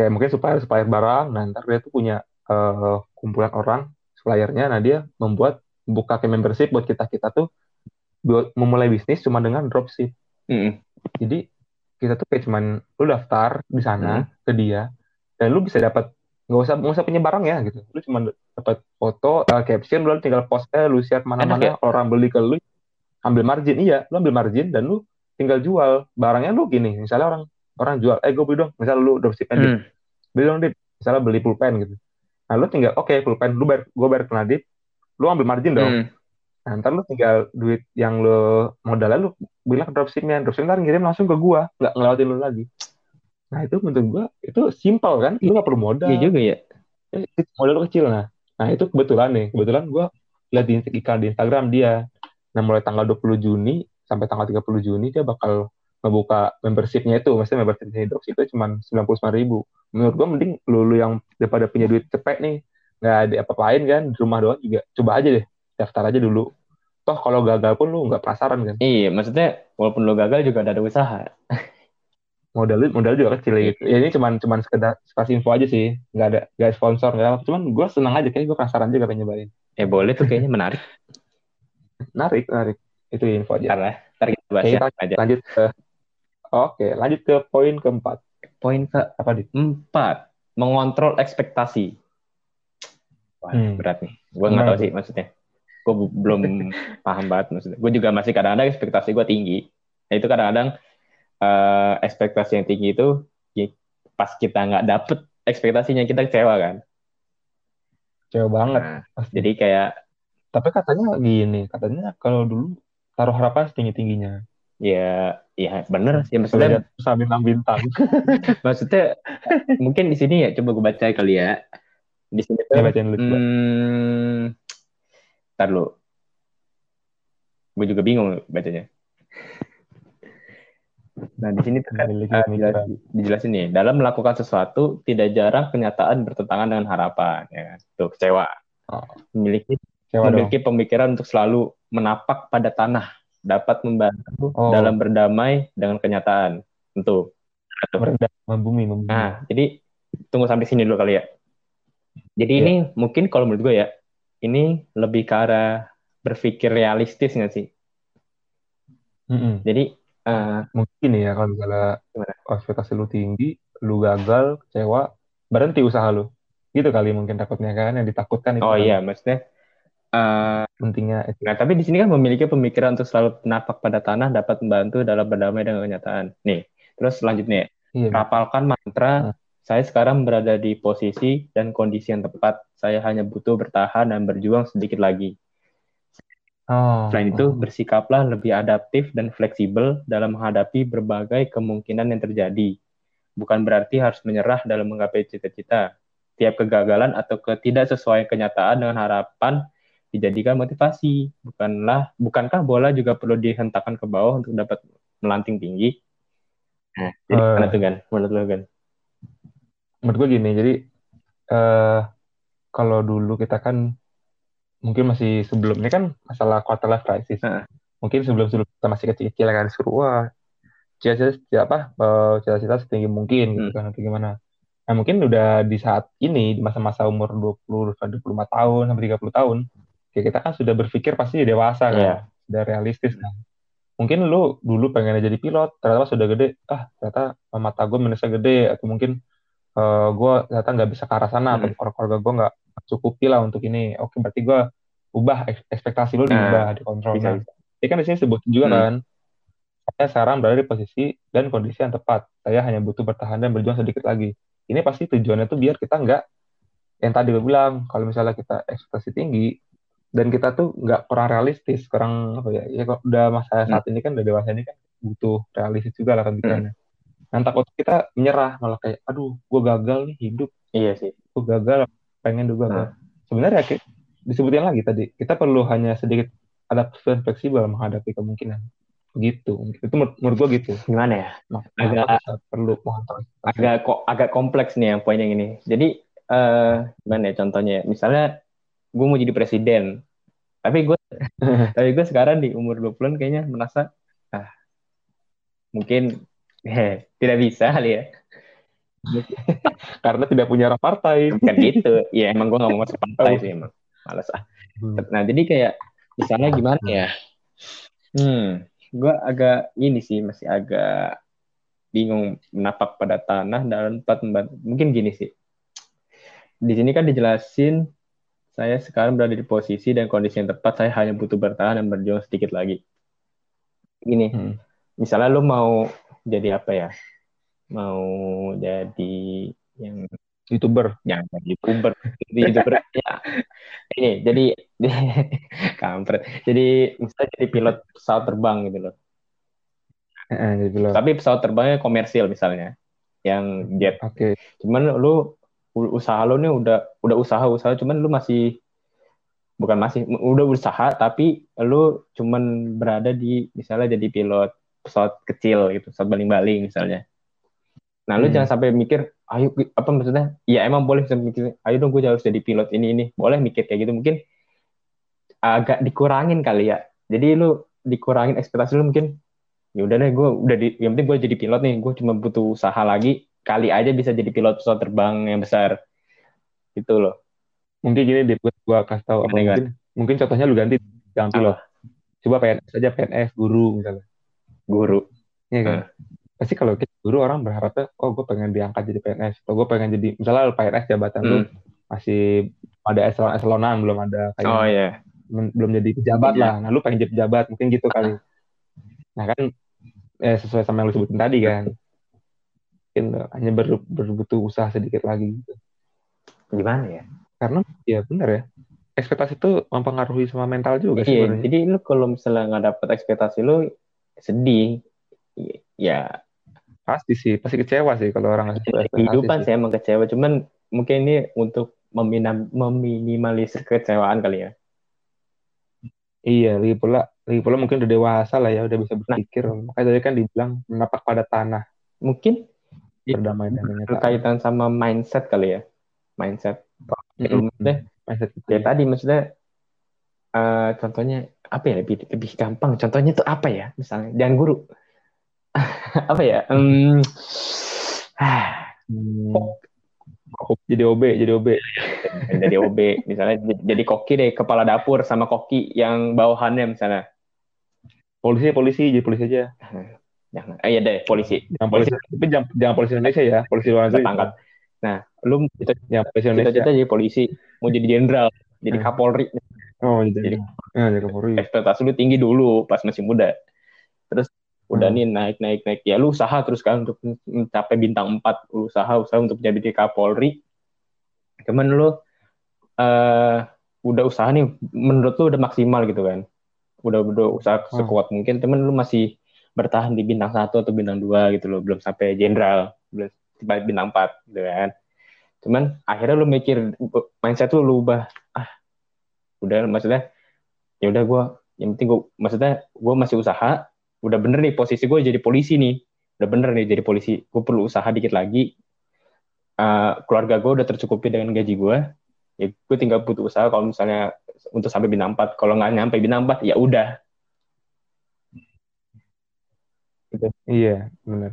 kayak mungkin supplier supplier barang nah ntar dia tuh punya uh, kumpulan orang suppliernya nah dia membuat buka ke membership buat kita. Kita tuh buat memulai bisnis cuma dengan dropship. Mm-mm. jadi kita tuh kayak cuman lu daftar di sana Hmm. ke dia dan lu bisa dapat nggak usah nggak usah punya barang ya gitu. Lu cuma dapat foto uh, caption lu tinggal post eh lu share Enak mana-mana ya? orang beli ke lu ambil margin. Iya lu ambil margin dan lu tinggal jual. Barangnya lu gini misalnya orang orang jual eh gue beli dong misalnya lu dropship aja Hmm. beli dong dit misalnya beli pulpen gitu nah lu tinggal oke pulpen lu bayar gue bayar ke Nadip lu ambil margin dong Hmm. Nah, ntar lu tinggal duit yang lu modalnya lu bilang ke dropshipnya, dropship ntar ngirim langsung ke gua, nggak ngelewatin lu lagi. Nah itu menurut gua itu simpel kan, lu nggak perlu modal, Iya juga ya. Eh, modal lu kecil nah. Nah itu kebetulan nih, kebetulan gua lihat di iklan di Instagram dia. Nah mulai tanggal 20 Juni sampai tanggal 30 Juni dia bakal ngebuka membershipnya itu, maksudnya membership di dropship itu cuma 99 ribu. Menurut gua mending lu, lu yang daripada punya duit cepet nih, nggak ada apa-apain kan, di rumah doang juga, coba aja deh, daftar aja dulu. Toh kalau gagal pun lu nggak penasaran kan. Iya, maksudnya walaupun lo gagal juga ada usaha. modal modal juga kecil gitu. Ya ini cuman cuman sekedar kasih info aja sih, nggak ada nggak sponsor nggak apa. Cuman gue senang aja kayak gue penasaran juga pengen nyobain. Ya boleh tuh kayaknya menarik. Narik narik itu info aja. Karena ntar kita bahas ya aja. lanjut ke Oke, lanjut ke poin keempat. Poin Apa di? keempat, mengontrol ekspektasi. Wah, Hmm. berat nih. Gue nggak tahu sih maksudnya. Gue belum paham banget maksudnya. Gue juga masih kadang-kadang ekspektasi gue tinggi. Nah, itu kadang-kadang eh, ekspektasi yang tinggi itu ya, pas kita nggak dapet ekspektasinya kita kecewa kan. Coba banget. Nah, pasti. jadi kayak Tapi katanya gini, katanya kalau dulu taruh harapan setinggi tingginya. ya ya bener ya Kalau maksudnya lihat usaha bintang-bintang. maksudnya mungkin di sini ya coba gue baca kali ya di sini tuh Ya, bacain dulu hmm, ntar lu gue juga bingung bacanya nah di sini tuh kan ah, pemikiran. jelas- dijelasin nih dalam melakukan sesuatu tidak jarang kenyataan bertentangan dengan harapan ya kan tuh kecewa Oh. memiliki dong. memiliki pemikiran untuk selalu menapak pada tanah dapat membantu Oh. dalam berdamai dengan kenyataan tentu membumi, membumi. Nah, jadi tunggu sampai sini dulu kali ya. Jadi Iya. ini mungkin kalau menurut gue ya, ini lebih ke arah berpikir realistis nggak sih? Mm-mm. Jadi eh, Mungkin ya kalau misalnya Gimana? ekspektasi lu tinggi, lu gagal, kecewa, berhenti usaha lu. Gitu kali mungkin takutnya kan, yang ditakutkan itu oh kan. iya, maksudnya. Eh, Pentingnya nah, tapi di sini kan memiliki pemikiran untuk selalu menapak pada tanah dapat membantu dalam berdamai dengan kenyataan. Nih, terus selanjutnya, Iya. rapalkan mantra. Hmm. Saya sekarang berada di posisi dan kondisi yang tepat. Saya hanya butuh bertahan dan berjuang sedikit lagi. Oh. Selain itu, bersikaplah lebih adaptif dan fleksibel dalam menghadapi berbagai kemungkinan yang terjadi. Bukan berarti harus menyerah dalam menggapai cita-cita. Tiap kegagalan atau ketidak sesuai kenyataan dengan harapan dijadikan motivasi. Bukanlah, bukankah bola juga perlu dihentakkan ke bawah untuk dapat melanting tinggi? Nah, jadi Eh. mana tuh kan? Menurut lo kan? menurut gue gini, jadi eh kalau dulu kita kan mungkin masih sebelumnya kan masalah quarter life crisis. Heeh. Mungkin sebelum sebelum kita masih kecil-kecil kan suruh wah cita-cita apa eh, cita-cita setinggi mungkin gitu Hmm. kan atau gimana. Nah, mungkin udah di saat ini di masa-masa umur 20 sampai 25 tahun sampai 30 tahun, kayak kita kan sudah berpikir pasti dewasa kan, Iya. sudah realistis kan. Mungkin lu dulu pengen jadi pilot, ternyata sudah gede, ah ternyata mata gue minusnya gede atau mungkin eh gue ternyata nggak bisa ke arah sana atau Hmm. keluarga gue nggak cukupi lah untuk ini. Oke, berarti gue ubah eks- ekspektasi lu Nah, diubah, dikontrol. bisa, Nah, bisa. ini kan di sini sebut juga Hmm. kan, saya sekarang berada di posisi dan kondisi yang tepat. Saya hanya butuh bertahan dan berjuang sedikit lagi. Ini pasti tujuannya tuh biar kita nggak yang tadi gue bilang, kalau misalnya kita ekspektasi tinggi dan kita tuh nggak kurang realistis, kurang apa ya? Ya kok udah masa saat ini kan udah dewasa ini kan butuh realistis juga lah pemikirannya. Nah, takut kita menyerah malah kayak, aduh, gue gagal nih hidup, Iya sih. gue gagal, pengen juga gagal. Sebenarnya kayak disebutin lagi tadi, kita perlu hanya sedikit adaptif dan fleksibel menghadapi kemungkinan. Begitu. Itu menur- menurut gue gitu. Gimana ya? Nah, Agak- perlu agak kok agak kompleks nih yang poin yang ini. Jadi eh gimana ya contohnya? Misalnya gue mau jadi presiden, tapi gue tapi gue sekarang di umur 20-an kayaknya merasa ah mungkin eh, tidak bisa kali ya. Karena tidak punya partai. Bukan gitu. Ya emang gue gak mau masuk partai sih emang. Males ah. Nah jadi kayak misalnya gimana ya? Hmm, gue agak ini sih masih agak bingung menapak pada tanah dan tempat membantu. Mungkin gini sih. Di sini kan dijelasin saya sekarang berada di posisi dan kondisi yang tepat. Saya hanya butuh bertahan dan berjuang sedikit lagi. Gini, hmm. misalnya lu mau jadi apa ya? Mau jadi yang youtuber yang youtuber jadi youtuber ya ini jadi kampret jadi misalnya jadi pilot pesawat terbang gitu loh eh, jadi pilot. tapi pesawat terbangnya komersil misalnya yang jet oke okay. cuman lu usaha lu nih udah udah usaha usaha cuman lu masih bukan masih udah usaha tapi lu cuman berada di misalnya jadi pilot pesawat kecil gitu pesawat baling-baling misalnya Nah, lu hmm. jangan sampai mikir, ayo apa maksudnya? Ya emang boleh mikir, ayo dong gue harus jadi pilot ini ini. Boleh mikir kayak gitu mungkin agak dikurangin kali ya. Jadi lu dikurangin ekspektasi lu mungkin ya udah deh gue udah di yang penting gue jadi pilot nih gue cuma butuh usaha lagi kali aja bisa jadi pilot pesawat terbang yang besar. Gitu loh. Mungkin gini deh gue kasih tahu apa mungkin mungkin contohnya lu ganti jangan pilot. Coba PNS saja PNS guru misalnya. Guru. Ya kan? Hmm pasti kalau kita guru orang berharapnya oh gue pengen diangkat jadi PNS atau gue pengen jadi misalnya PNS jabatan hmm. lu masih ada eselon eselonan belum ada kayak oh, yeah. belum jadi pejabat yeah. lah. Nah lu pengen jadi pejabat mungkin gitu kali. Nah kan eh, sesuai sama yang lu sebutin tadi kan mungkin hanya ber, berbutuh usaha sedikit lagi gitu gimana ya karena ya benar ya ekspektasi itu mempengaruhi sama mental juga iya, sebenarnya. jadi lu kalau misalnya nggak dapet ekspektasi lu sedih ya Pasti sih, pasti kecewa sih kalau orang ngasih Kehidupan sih emang kecewa, cuman mungkin ini untuk meminam, meminimalisir kekecewaan kali ya. Iya, lagi pula, lagi pula mungkin udah dewasa lah ya, udah bisa nah. berpikir. Nah, Makanya tadi kan dibilang menapak pada tanah. Mungkin berdamai dengan berkaitan sama mindset kali ya, mindset. Mm -hmm. mindset ya, ya tadi maksudnya, uh, contohnya apa ya lebih lebih gampang. Contohnya itu apa ya, misalnya, dan guru apa ya? Um, hmm. jadi OB, jadi OB. jadi OB, misalnya jadi koki deh, kepala dapur sama koki yang bawahannya misalnya. Polisi, polisi, jadi polisi aja. Jangan, eh, iya deh, polisi. Jangan polisi, tapi jangan, jangan polisi Indonesia ya, polisi luar negeri. Pangkat. Nah, lu cita, ya, polisi Indonesia. cita jadi polisi, mau jadi jenderal, jadi hmm. Kapolri. Oh, jadi, jadi, ya, jadi Kapolri. Ekspektasi lu tinggi dulu pas masih muda. Terus udah hmm. nih naik naik naik ya lu usaha terus kan untuk mencapai bintang 4 lu usaha usaha untuk jadi Kapolri cuman lu uh, udah usaha nih menurut lu udah maksimal gitu kan udah udah usaha hmm. sekuat mungkin temen lu masih bertahan di bintang satu atau bintang dua gitu loh belum sampai jenderal belum sampai bintang 4 gitu kan. Cuman akhirnya lu mikir mindset lu lu ubah ah udah maksudnya ya udah gue yang penting gue maksudnya gue masih usaha udah bener nih posisi gue jadi polisi nih udah bener nih jadi polisi gue perlu usaha dikit lagi uh, keluarga gue udah tercukupi dengan gaji gue ya gue tinggal butuh usaha kalau misalnya untuk sampai bintang 4 kalau nggak nyampe bintang 4 ya udah gitu. iya bener.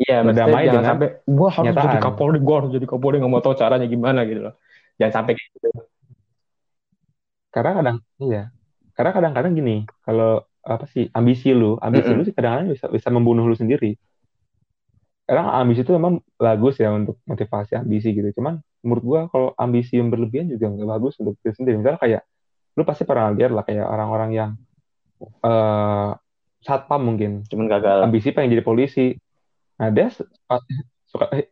Iya maksudnya jangan sampai gue harus nyataan. jadi kapolri gue harus jadi kapolri nggak mau tahu caranya gimana gitu loh. Jangan sampai kayak gitu. Karena kadang iya. Karena kadang-kadang gini kalau apa sih ambisi lu ambisi mm -hmm. lu sih kadang-kadang bisa bisa membunuh lu sendiri. Kadang ambisi itu memang bagus ya untuk motivasi ambisi gitu. Cuman menurut gua kalau ambisi yang berlebihan juga nggak bagus untuk diri sendiri. Misalnya kayak lu pasti pernah lihat lah kayak orang-orang yang uh, satpam mungkin. Cuman gagal. Ambisi pengen jadi polisi. Nah dia suka eh,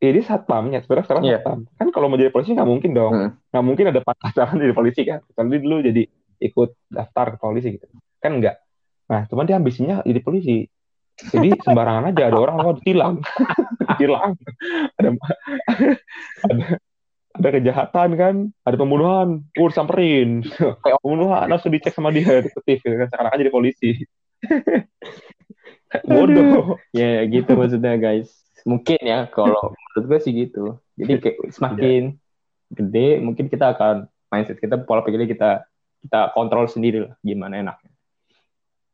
ini satpamnya. Sebenarnya sekarang yeah. satpam. Kan kalau mau jadi polisi nggak mungkin dong. Nggak hmm. mungkin ada pacaran jadi polisi kan. Tapi dulu jadi ikut daftar ke polisi gitu. Kan enggak nah cuman dia ambisinya jadi polisi. Jadi sembarangan aja ada orang mau ditilang. Ditilang. Ada ada ada kejahatan kan. Ada pembunuhan. Pur samperin. Pembunuhan langsung dicek sama dia detektif gitu kan. Sekarang aja jadi polisi bodoh. Ya gitu maksudnya guys. Mungkin ya kalau menurut gue sih gitu. Jadi kayak semakin gede mungkin kita akan mindset kita pola pikirnya kita kita kontrol sendiri lah gimana enaknya.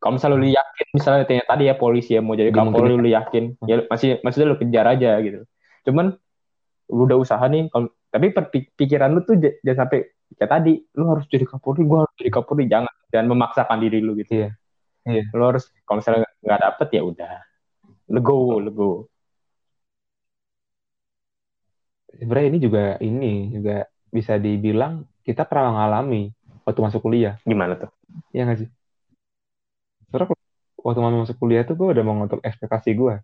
Kalau misalnya lu yakin misalnya tadi ya polisi ya mau jadi kapolri lu yakin ya masih masih lu kejar aja gitu. Cuman lu udah usaha nih kalau tapi pikiran lu tuh jangan sampai kayak tadi lu harus jadi kapolri gua harus jadi kapolri jangan jangan memaksakan diri lu gitu. Iya iya. Lu harus kalau misalnya nggak dapet ya udah. Lego lego. Sebenarnya ini juga ini juga bisa dibilang kita pernah mengalami waktu masuk kuliah. Gimana tuh? Iya nggak sih? Soalnya waktu masuk kuliah tuh gue udah mau ngotot ekspektasi gue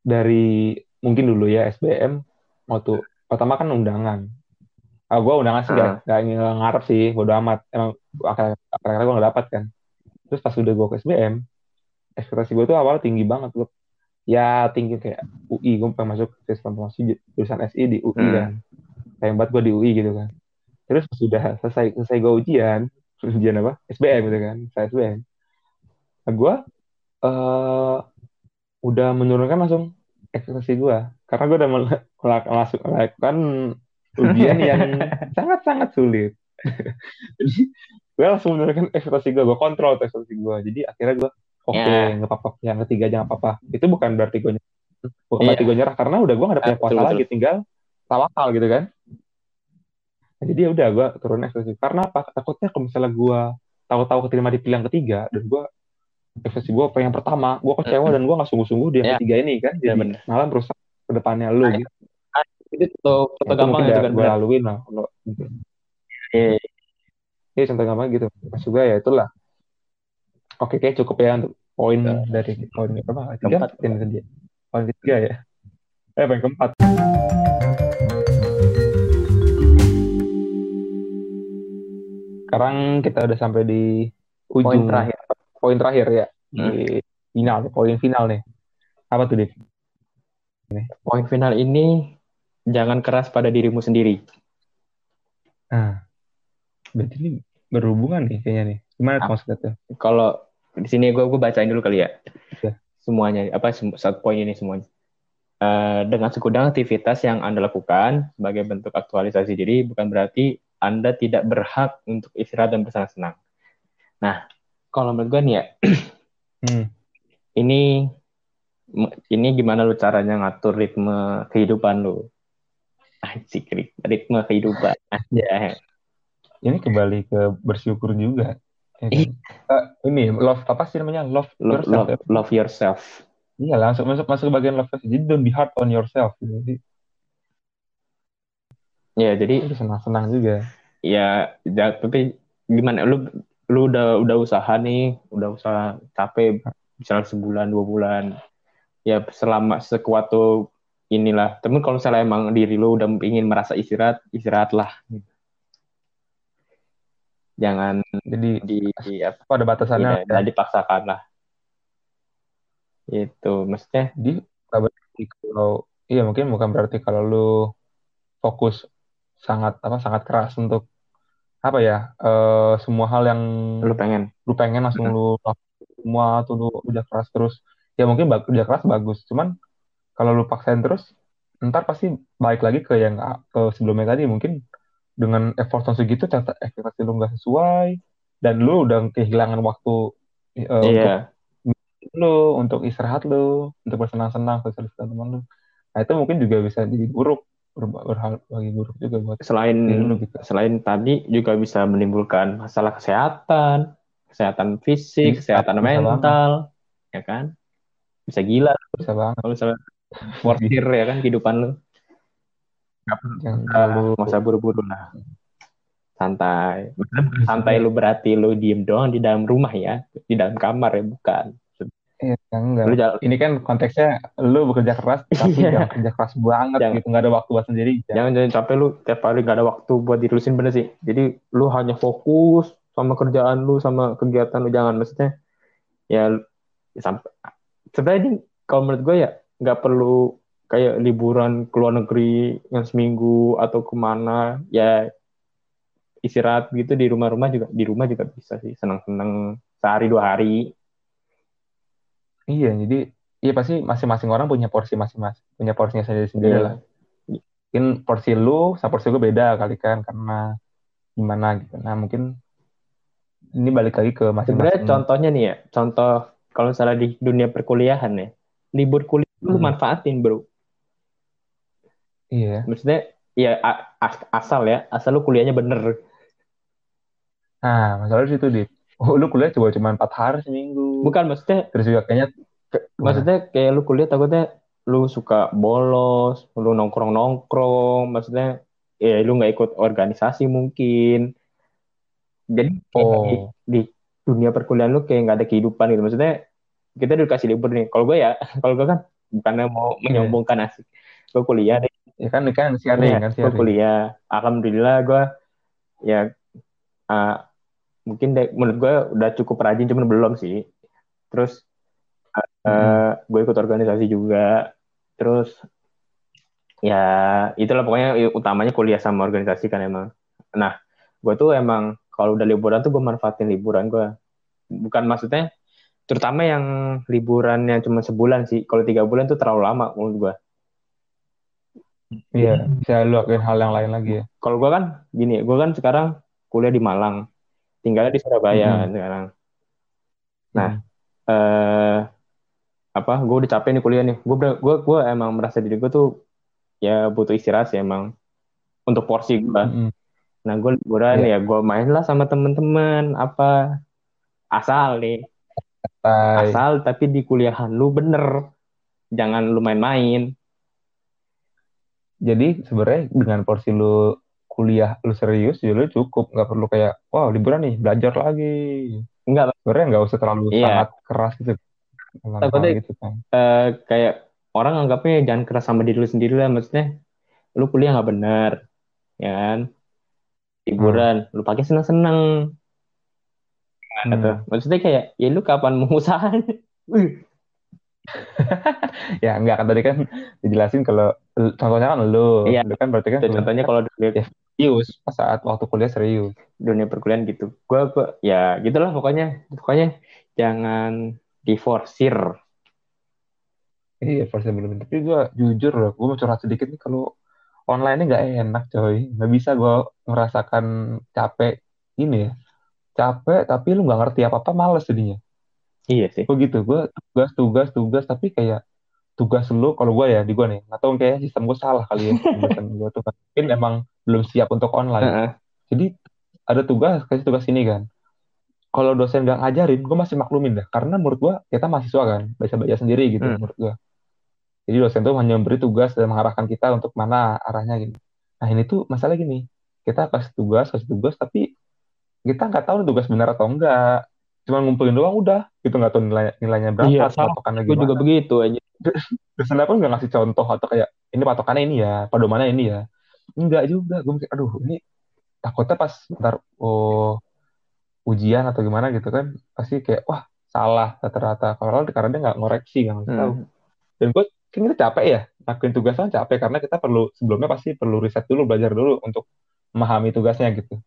dari mungkin dulu ya SBM waktu pertama kan undangan. Ah gue undangan sih uh. gak, gak ngarep sih bodo amat. Emang akhirnya gue gak dapet kan terus pas udah gue ke SBM ekspektasi gue tuh awal tinggi banget loh ya tinggi kayak UI gue pengen masuk sistem informasi jurusan SI di UI hmm. kan. Pengen banget gue di UI gitu kan. Terus sudah selesai selesai gue ujian ujian apa? SBM gitu kan saya SBM nah, gue uh, udah menurunkan langsung ekspektasi gue karena gue udah melakukan ujian yang sangat-sangat sulit. Jadi gue langsung menurunkan ekspektasi gue gue kontrol ekspektasi gue jadi akhirnya gue oke okay, yeah. nggak apa-apa. Yang ketiga jangan apa-apa. Itu bukan berarti gue bukan yeah. berarti gue nyerah karena udah gue gak ada punya kuasa lagi tinggal tawakal gitu kan. Nah, jadi ya udah gue turun ekspektasi. Karena apa? Takutnya kalau misalnya gue tahu-tahu keterima di pilihan ketiga dan gue ekspektasi gue apa yang pertama gue kecewa dan gue gak sungguh-sungguh di yang yeah. ketiga ini kan jadi yeah, malah merusak ke depannya lu nah, gitu. itu contoh contoh gampang juga kan gue laluin lah kalau gitu. Iya, yeah. contoh gampang gitu. Mas juga ya itulah. Oke, kayak cukup ya untuk poin nah. dari poin berapa? Keempat. Tiga, poin ketiga ya. Eh, poin keempat. Sekarang kita udah sampai di ujung poin terakhir. Poin terakhir ya. Hmm. Di final, poin final nih. Apa tuh, Div? Poin final ini jangan keras pada dirimu sendiri. Nah, berarti ini berhubungan nih kayaknya nih. Gimana nah, maksudnya tuh? Kalau di sini gue gue bacain dulu kali ya. ya. Semuanya apa satu poin ini semuanya. Uh, dengan segudang aktivitas yang Anda lakukan sebagai bentuk aktualisasi diri bukan berarti Anda tidak berhak untuk istirahat dan bersenang-senang. Nah, kalau menurut gue nih ya, hmm. ini ini gimana lu caranya ngatur ritme kehidupan lu? Asik, ritme kehidupan aja. Ini kembali ke bersyukur juga. Ya kan? uh, ini love apa sih namanya love love yourself. Love, ya? love yourself. Iya langsung masuk masuk ke bagian love yourself. Jadi don't be hard on yourself. Jadi ya jadi senang-senang juga. Ya, ya tapi gimana lu lu udah udah usaha nih, udah usaha capek misalnya sebulan dua bulan ya selama sekuat tuh inilah tapi kalau misalnya emang diri lu udah ingin merasa istirahat istirahatlah jangan jadi di, di apa ada batasannya? Ya, ya. dipaksakan lah. Itu maksudnya di berarti kalau iya mungkin bukan berarti kalau lu fokus sangat apa sangat keras untuk apa ya uh, semua hal yang lu pengen. lu pengen langsung hmm. lu semua tuh lu udah keras terus. Ya mungkin udah keras bagus. Cuman kalau lu paksain terus ntar pasti balik lagi ke yang ke sebelumnya tadi. Mungkin dengan effort yang segitu ternyata ekspektasi lu nggak sesuai dan lu udah kehilangan waktu uh, yeah. untuk lu untuk istirahat lu untuk bersenang-senang sosialisasi teman lu nah itu mungkin juga bisa jadi buruk berhal bagi buruk juga buat selain lu gitu. selain tadi juga bisa menimbulkan masalah kesehatan kesehatan fisik bisa, kesehatan bisa mental banget. ya kan bisa gila bisa banget kalau misalnya mortir ya kan kehidupan lu jangan terlalu masa buru-buru lah. Santai. Santai lu berarti lu diem doang di dalam rumah ya? Di dalam kamar ya? Bukan. Iya, enggak. Lu jalan, ini kan konteksnya lu bekerja keras, tapi iya. jangan kerja keras banget jangan, gitu, nggak ada waktu buat sendiri. Jangan jangan. Capek lu tiap hari nggak ada waktu buat dirusin bener sih. Jadi lu hanya fokus sama kerjaan lu, sama kegiatan lu, jangan maksudnya ya sampai sebenarnya ini kalau menurut gue ya nggak perlu kayak liburan ke luar negeri yang seminggu atau ke mana ya istirahat gitu di rumah-rumah juga di rumah juga bisa sih senang-senang sehari dua hari. Iya jadi iya pasti masing-masing orang punya porsi masing-masing punya porsinya sendiri-sendiri yeah. lah. Mungkin porsi lu sama porsi gue beda kali kan karena gimana gitu. Nah mungkin ini balik lagi ke masing-masing. Sebenarnya contohnya nih ya contoh kalau misalnya di dunia perkuliahan ya libur kuliah lu hmm. manfaatin bro Iya. Maksudnya ya asal ya, asal lu kuliahnya bener. Nah, masalah di situ, Dit. Oh, lu kuliah coba cuma empat hari seminggu. Bukan, maksudnya. Terus juga kayaknya. Ke, maksudnya kayak lu kuliah takutnya lu suka bolos, lu nongkrong-nongkrong, maksudnya ya lu nggak ikut organisasi mungkin. Jadi oh. di, di dunia perkuliahan lu kayak nggak ada kehidupan gitu. Maksudnya kita dikasih libur nih. Kalau gue ya, kalau gue kan bukannya mau iya. menyombongkan asik. Gue kuliah deh. Ya kan kan sharing ya, kan Gue kuliah. Alhamdulillah gue ya uh, mungkin deh, menurut gue udah cukup rajin cuman belum sih. Terus uh, hmm. gue ikut organisasi juga. Terus ya itulah pokoknya utamanya kuliah sama organisasi kan emang. Nah, gue tuh emang kalau udah liburan tuh gue manfaatin liburan gue. Bukan maksudnya terutama yang liburannya cuma sebulan sih. Kalau tiga bulan tuh terlalu lama menurut gue. Iya, bisa lu lakuin hal yang lain lagi ya. Kalau gue kan gini, gue kan sekarang kuliah di Malang, tinggalnya di Surabaya hmm. sekarang. Nah, hmm. eh, apa? Gue udah capek nih kuliah nih. Gue gue gue emang merasa diri gue tuh ya butuh istirahat sih emang untuk porsi gue. Hmm. Nah, gue liburan yeah. ya gue main lah sama temen-temen apa asal nih. Bye. Asal tapi di kuliahan lu bener. Jangan lu main-main jadi sebenarnya dengan porsi lu kuliah lu serius ya lu cukup nggak perlu kayak wow liburan nih belajar lagi enggak sebenarnya nggak usah terlalu iya. sangat keras gitu takutnya gitu kan. uh, kayak orang anggapnya jangan keras sama diri lu sendiri lah maksudnya lu kuliah nggak benar ya kan liburan hmm. lu pakai seneng seneng hmm. maksudnya kayak ya lu kapan mau usaha ya enggak kan tadi kan dijelasin kalau contohnya kan lu iya. lu kan berarti kan contohnya kalau kuliah ya, serius. Pas saat waktu kuliah serius. Dunia perkuliahan gitu. Gua, gua ya gitulah pokoknya. Pokoknya jangan diforsir. Iya forsir belum tapi gua jujur loh gua mau curhat sedikit nih kalau online ini nggak enak coy. Nggak bisa gua merasakan capek ini ya. Capek tapi lu nggak ngerti apa apa males jadinya Iya sih. Begitu, gue tugas, tugas, tugas, tapi kayak tugas lu, kalau gue ya, di gue nih, atau kayak sistem gue salah kali ya, sistem gue tuh kan. mungkin emang belum siap untuk online. Uh -huh. Jadi ada tugas, kasih tugas ini kan. Kalau dosen gak ngajarin, gue masih maklumin dah, karena menurut gue kita mahasiswa kan, baca-baca sendiri gitu, hmm. menurut gue. Jadi dosen tuh hanya memberi tugas dan mengarahkan kita untuk mana arahnya gitu. Nah ini tuh masalah gini, kita kasih tugas, kasih tugas, tapi kita nggak tahu tugas benar atau enggak cuma ngumpulin doang udah. Gitu nggak tahu nilai nilainya berapa iya, patokannya gue juga begitu aja dosennya pun nggak ngasih contoh atau kayak ini patokannya ini ya pedomannya ini ya. Enggak juga. Gue mikir aduh ini takutnya pas ntar oh ujian atau gimana gitu kan. Pasti kayak wah salah rata-rata. Kalau karena dia nggak ngoreksi nggak hmm. tahu. Dan gue kan kita capek ya lakuin tugasnya capek karena kita perlu sebelumnya pasti perlu riset dulu belajar dulu untuk memahami tugasnya gitu.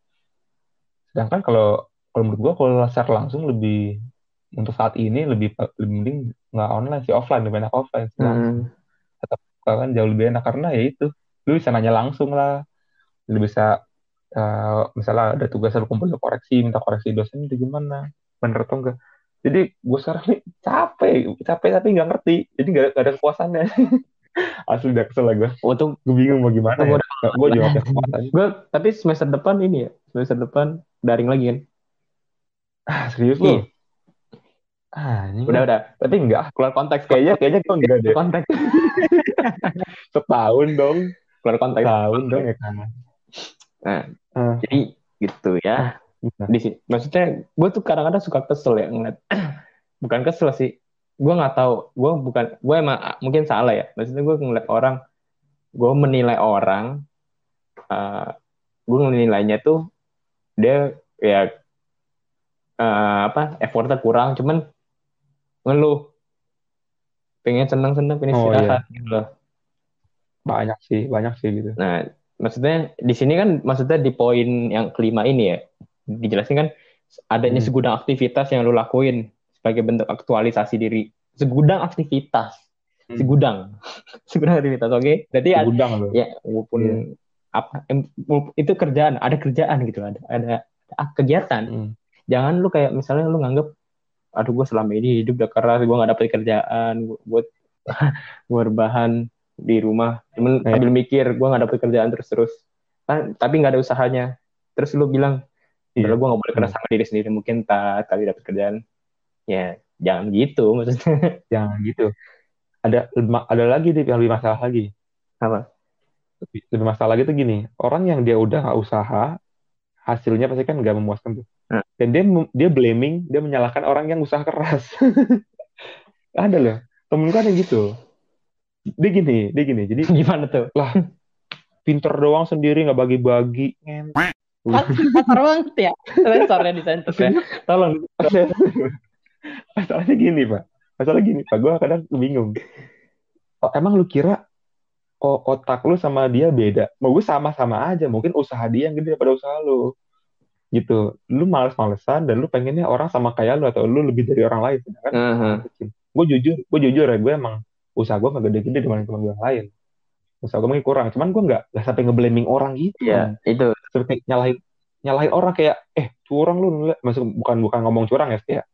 Sedangkan kalau kalau menurut gue kalau secara langsung lebih untuk saat ini lebih lebih mending nggak online sih offline lebih enak offline. Sih hmm. tetap kan jauh lebih enak karena ya itu lu bisa nanya langsung lah. Lu bisa uh, misalnya ada tugas lu kumpul koreksi minta koreksi dosen itu gimana bener atau enggak. Jadi gue sekarang nih capek capek tapi nggak ngerti. Jadi nggak ada kepuasannya. Asli udah kesel lah gue untung gue bingung mau gimana ya. gue juga gue tapi semester depan ini ya semester depan daring lagi kan Ah, serius lu? Iya. Ah, ini udah udah. Tapi enggak keluar konteks kayaknya kayaknya kok enggak deh. Konteks. Setahun dong. Keluar konteks. Setahun dong ya kan. Nah, uh. jadi gitu ya. Uh. Di sini, maksudnya gue tuh kadang-kadang suka kesel ya ngeliat. bukan kesel sih. Gue nggak tahu. Gue bukan. Gue emang mungkin salah ya. Maksudnya gue ngeliat orang. Gue menilai orang. Uh, gue nilainya tuh dia ya uh, apa effortnya kurang cuman ngeluh pengen seneng seneng pengen oh, istirahat iya. gitu loh banyak sih banyak sih gitu nah maksudnya di sini kan maksudnya di poin yang kelima ini ya dijelasin kan adanya hmm. segudang aktivitas yang lo lakuin sebagai bentuk aktualisasi diri segudang aktivitas hmm. segudang segudang aktivitas oke okay? jadi segudang loh ya walaupun yeah. apa itu kerjaan ada kerjaan gitu ada ada kegiatan hmm jangan lu kayak misalnya lu nganggep aduh gue selama ini hidup udah keras gue gak dapet kerjaan gue gue berbahan di rumah cuman Iya. sambil mikir gue nggak dapet kerjaan terus terus kan tapi nggak ada usahanya terus lu bilang Iya. Padahal gue gak boleh keras sama diri sendiri mungkin tak kali dapet kerjaan ya jangan gitu maksudnya Jangan gitu. Ada ada lagi deh yang lebih masalah lagi. apa Lebih, lebih masalah lagi tuh gini, orang yang dia udah nggak usaha, hasilnya pasti kan nggak memuaskan tuh. Hmm. Dan dia dia blaming, dia menyalahkan orang yang usaha keras. ada loh, temen gue ada yang gitu. Dia gini, dia gini. Jadi gimana tuh pinter doang sendiri nggak bagi-bagi. Kasar banget ya sensornya di sensor ya tolong Masalahnya gini, Pak. Masalah gini, Pak. Gue kadang bingung. Oh, emang lu kira otak lu sama dia beda? Mau gue sama-sama aja. Mungkin usaha dia yang gede daripada usaha lu. Gitu. Lu males-malesan dan lu pengennya orang sama kayak lu atau lu lebih dari orang lain. Kan? Heeh. Gue jujur, gue jujur ya. Gue emang usaha gue gak gede-gede dibanding teman gue yang lain. Usaha gue mungkin kurang. Cuman gue gak, gak sampai ngeblaming orang gitu. Iya, itu. Seperti nyalahin nyalahin orang kayak eh curang lu masuk bukan bukan ngomong curang ya kayak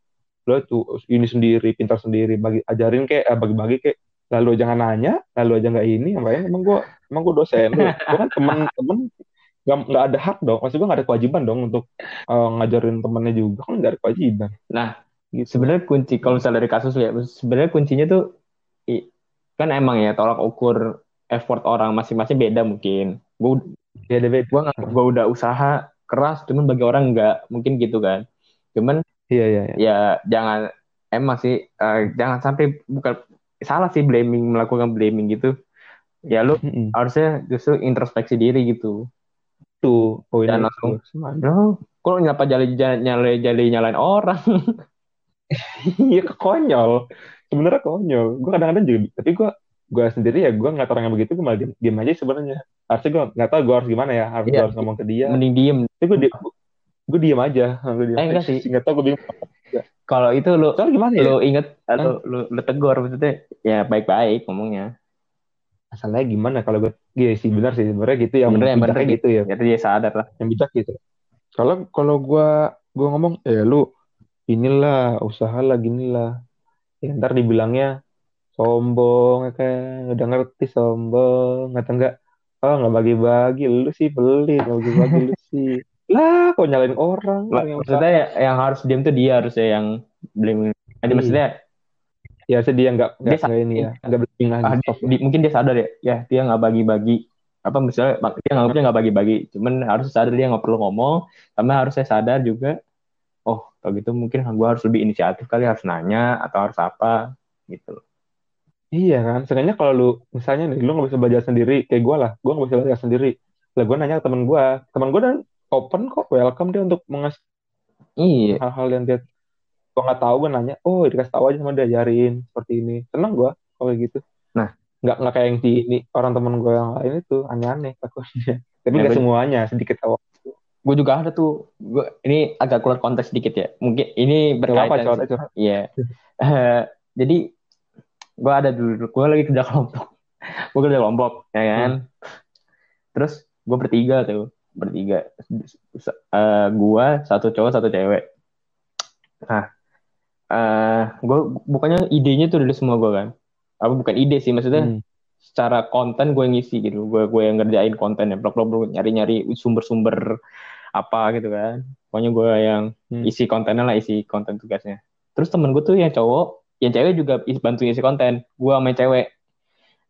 lo tuh ini sendiri pintar sendiri bagi ajarin kayak eh, bagi-bagi kayak lalu jangan nanya lalu aja nggak ini ngapain emang gua emang gua dosen gua kan temen-temen nggak ada hak dong. Maksud gua nggak ada kewajiban dong untuk eh, ngajarin temennya juga. Kan nggak ada kewajiban. Nah, gitu. sebenarnya kunci kalau misalnya dari kasus ya, sebenarnya kuncinya tuh kan emang ya tolak ukur effort orang masing-masing beda mungkin. Gue beda beda gua nggak gua udah usaha keras, cuman bagi orang nggak mungkin gitu kan. Cuman iya iya iya. ya jangan emang sih eh, jangan sampai bukan salah sih blaming melakukan blaming gitu. Ya lu Mm-mm. harusnya justru introspeksi diri gitu. tuh Jangan itu. langsung. Lo kok nyapa jali jali jali nyalain orang? iya konyol sebenarnya konyol gue kadang-kadang juga tapi gue gue sendiri ya gue ngeliat orang yang begitu gue malah diem, diem aja sebenarnya harusnya gue nggak tahu gue harus gimana ya harus gue harus ngomong ke dia Mending diem. tapi gue diem gue diem aja gue diem Eh, enggak sih. nggak tahu gue bingung Kalau itu lu soalnya gimana ya? lu inget atau lu, lu tegur maksudnya ya baik-baik ngomongnya. masalahnya gimana kalau gue iya sih benar sih sebenarnya gitu yang Bener, yang bener gitu ya. Ya dia sadar lah. yang bijak gitu. Kalau kalau gue gue ngomong eh lu inilah usaha lah gini lah ya, ntar dibilangnya sombong ya kan? Udah ngerti sombong atau enggak? Oh nggak bagi-bagi lu sih pelit nggak bagi-bagi lu sih lah kok nyalain orang? Yang maksudnya ya- yang harus diem tuh dia harusnya yang blaming. Jadi Iya. maksudnya ya sedih nggak nggak Dia nggak ini ya nggak blaming lagi ah, di- mungkin dia sadar ya, ya dia nggak bagi-bagi. Apa misalnya dia nganggapnya nggak bagi-bagi, cuman harus sadar dia nggak perlu ngomong, sama harusnya sadar juga, oh kalau gitu mungkin gue harus lebih inisiatif kali harus nanya atau harus apa gitu. Iya kan, seenggaknya kalau lu misalnya nih, lu nggak bisa belajar sendiri, kayak gue lah, gue nggak bisa belajar sendiri. Lah gue nanya ke temen gue, temen gue dan open kok, welcome dia untuk mengasih Iya, hal-hal yang dia gue nggak tahu, gue nanya, oh dikasih tahu aja sama dia, ajarin seperti ini. Seneng gue kalau gitu. Nah. nggak nggak kayak yang di ini orang temen gue yang lain itu aneh-aneh takutnya. Tapi nggak gua- semuanya, sedikit tahu. gue juga ada tuh. Gua, ini agak keluar konteks sedikit ya. Mungkin ini berkaitan. curhat, curhat. Iya. Eh, jadi gue ada dulu, gue lagi kerja kelompok. gue kerja kelompok, ya kan. Terus gue bertiga tuh, bertiga. Eh gue satu cowok satu cewek. Nah, eh gue bukannya idenya tuh dari semua gue kan. Apa bukan ide sih maksudnya Hmm. secara konten gue ngisi gitu gue gue yang ngerjain konten ya blog blog nyari nyari sumber-sumber apa gitu kan pokoknya gue yang Hmm. isi kontennya lah isi konten tugasnya terus temen gue tuh yang cowok yang cewek juga bantu isi konten gue sama yang cewek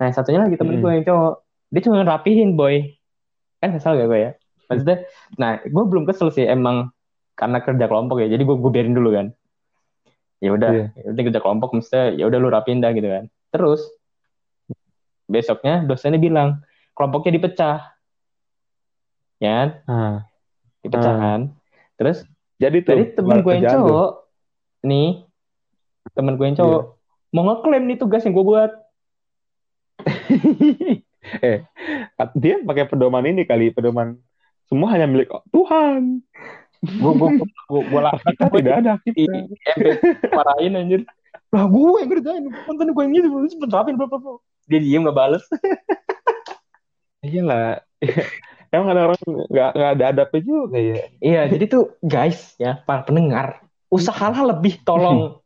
nah satunya lagi temen Hmm. gue yang cowok dia cuma rapihin boy kan kesal gak gue ya maksudnya nah gue belum kesel sih emang karena kerja kelompok ya jadi gue gue biarin dulu kan ya udah Iya. ya udah kerja kelompok mesti ya udah lu rapiin dah gitu kan terus besoknya dosennya bilang kelompoknya dipecah ya kan? Nah, dipecah Hmm. kan terus jadi tuh, temen gue yang kerjaan tuh. cowok nih temen gue yang cowok mau ngeklaim nih tugas yang gue buat eh, dia pakai pedoman ini kali, pedoman semua hanya milik Tuhan. gue gue gue gue lah Kita tidak ada kita. MP marahin anjir lah gue yang kerjain konten gue yang gitu lu cepet rapin bla dia diem gak bales Iyalah. Emang ada orang nggak nggak ada adabnya juga ya. iya jadi tuh guys ya para pendengar usahalah lebih tolong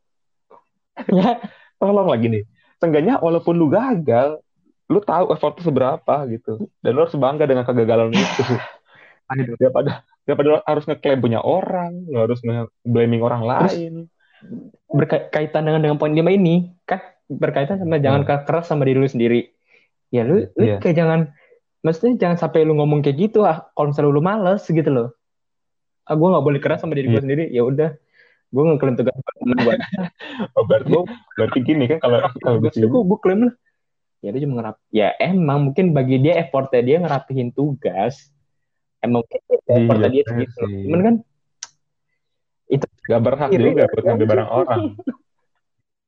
ya Tolong lagi nih. Seenggaknya walaupun lu gagal, lu tahu effort tuh seberapa gitu dan lu harus bangga dengan kegagalan itu daripada daripada harus ngeklaim punya orang lu harus nge-blaming orang lain. berkaitan dengan dengan poin lima ini kan? Berkaitan sama jangan Hmm. keras sama diri lu sendiri. Ya lu, lu Iya. kayak jangan maksudnya jangan sampai lu ngomong kayak gitu ah kalau misalnya lu males gitu loh. Ah gue nggak boleh keras sama diri gue Iya. sendiri. Ya udah gue ngeklaim tugas buat oh, berarti Gua- berarti gini kan kalau kalau gue gue klaim lah. Ya dia cuma ngerap ya emang mungkin bagi dia effortnya dia ngerapihin tugas emang mungkin Iya, effortnya dia segitu sih. cuman kan gak berhak Iri juga ya, buat ngambil barang orang.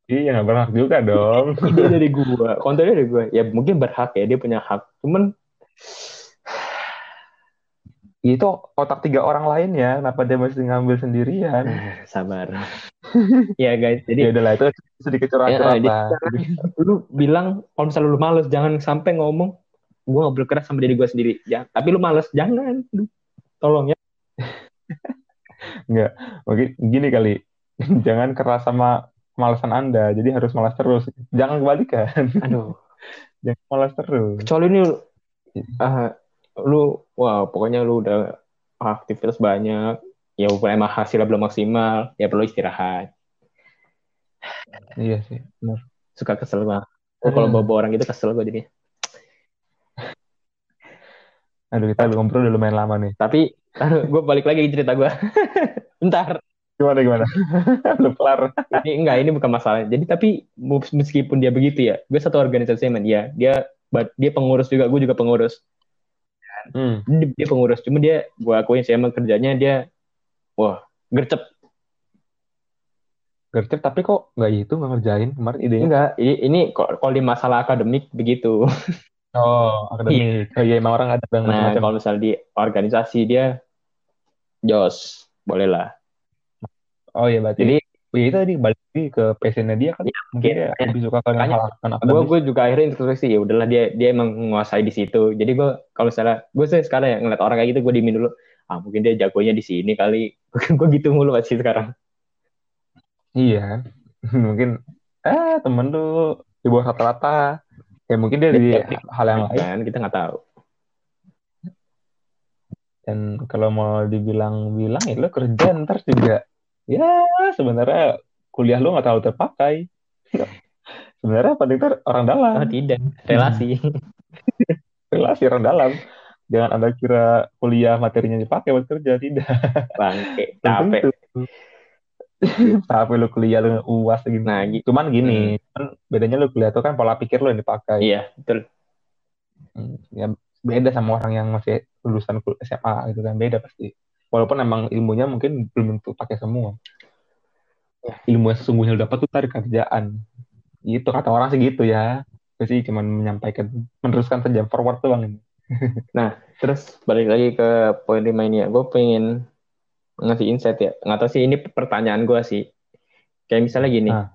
Iya gak berhak juga dong. Ide dari gue kontennya dari gue ya mungkin berhak ya dia punya hak. Cuman itu otak tiga orang lain ya. Kenapa dia mesti ngambil sendirian? Sabar. Ya guys ya jadi udahlah itu sedikit curhat-curhat Ya, lah. lu bilang kalau misalnya lu males jangan sampai ngomong gue boleh keras sama diri gue sendiri. Ya tapi lu males. Jangan. Tolong ya. Mungkin gini kali. Jangan keras sama kemalasan anda. Jadi harus malas terus. Jangan kebalikan. Aduh. Jangan malas terus. Kecuali ini ah, lu wah pokoknya lu udah aktivitas banyak. Ya emang hasilnya belum maksimal ya perlu istirahat. Iya sih benar. Suka kesel banget. Kalau Hmm. bawa orang gitu kesel gue jadi aduh kita ngobrol udah lumayan lama nih. Tapi gue balik lagi cerita gue bentar. Gimana gimana? Belum kelar. Ini enggak ini bukan masalah. Jadi tapi meskipun dia begitu ya gue satu organisasi men. Ya dia dia pengurus juga gue juga pengurus. Hmm. dia, dia pengurus cuma dia gue akuin sih emang kerjanya dia wah gercep. Gercep tapi kok nggak itu nggak ngerjain? Kemarin idenya enggak ini, ini kok kalau di masalah akademik begitu oh akademik. Oh iya emang orang ada yang nah macam-macam. kalau misalnya di organisasi dia jos boleh lah. Oh iya berarti. Jadi oh, iya itu tadi balik lagi ke passionnya dia kan? Mungkin dia makanya- lebih suka makanya hal gue gue juga akhirnya introspeksi ya udahlah dia dia emang menguasai di situ. Jadi gue kalau misalnya gue sih sekarang ya ngeliat orang kayak gitu gue dimin dulu. Ah mungkin dia jagonya di sini kali. Gue gitu mulu pasti sekarang. Iya. Mungkin eh temen lu di bawah rata-rata ya mungkin dia di Ya, hal yang lain. kan kita nggak tahu. Dan kalau mau dibilang-bilang ya lu kerja ntar juga. Ya sebenarnya kuliah lu nggak terlalu terpakai. Sebenarnya paling ntar orang dalam. Oh, tidak. Relasi. Relasi orang dalam. Jangan anda kira kuliah materinya dipakai buat kerja tidak. Bangke capek capek lu kuliah lu uas gitu nah cuman gini kan bedanya lu kuliah tuh kan pola pikir lu yang dipakai. Iya betul. Hmm, ya beda sama orang yang masih lulusan SMA gitu kan beda pasti. Walaupun emang ilmunya mungkin belum tentu pakai semua. Ya. ilmu yang sesungguhnya lu dapat tuh dari kerjaan. Gitu kata orang sih gitu ya. Gue sih cuman menyampaikan meneruskan saja forward doang ini. Terus balik lagi ke poin lima ini ya gue pengen ngasih insight ya. Nggak tahu sih ini pertanyaan gue sih. Kayak misalnya gini Ah.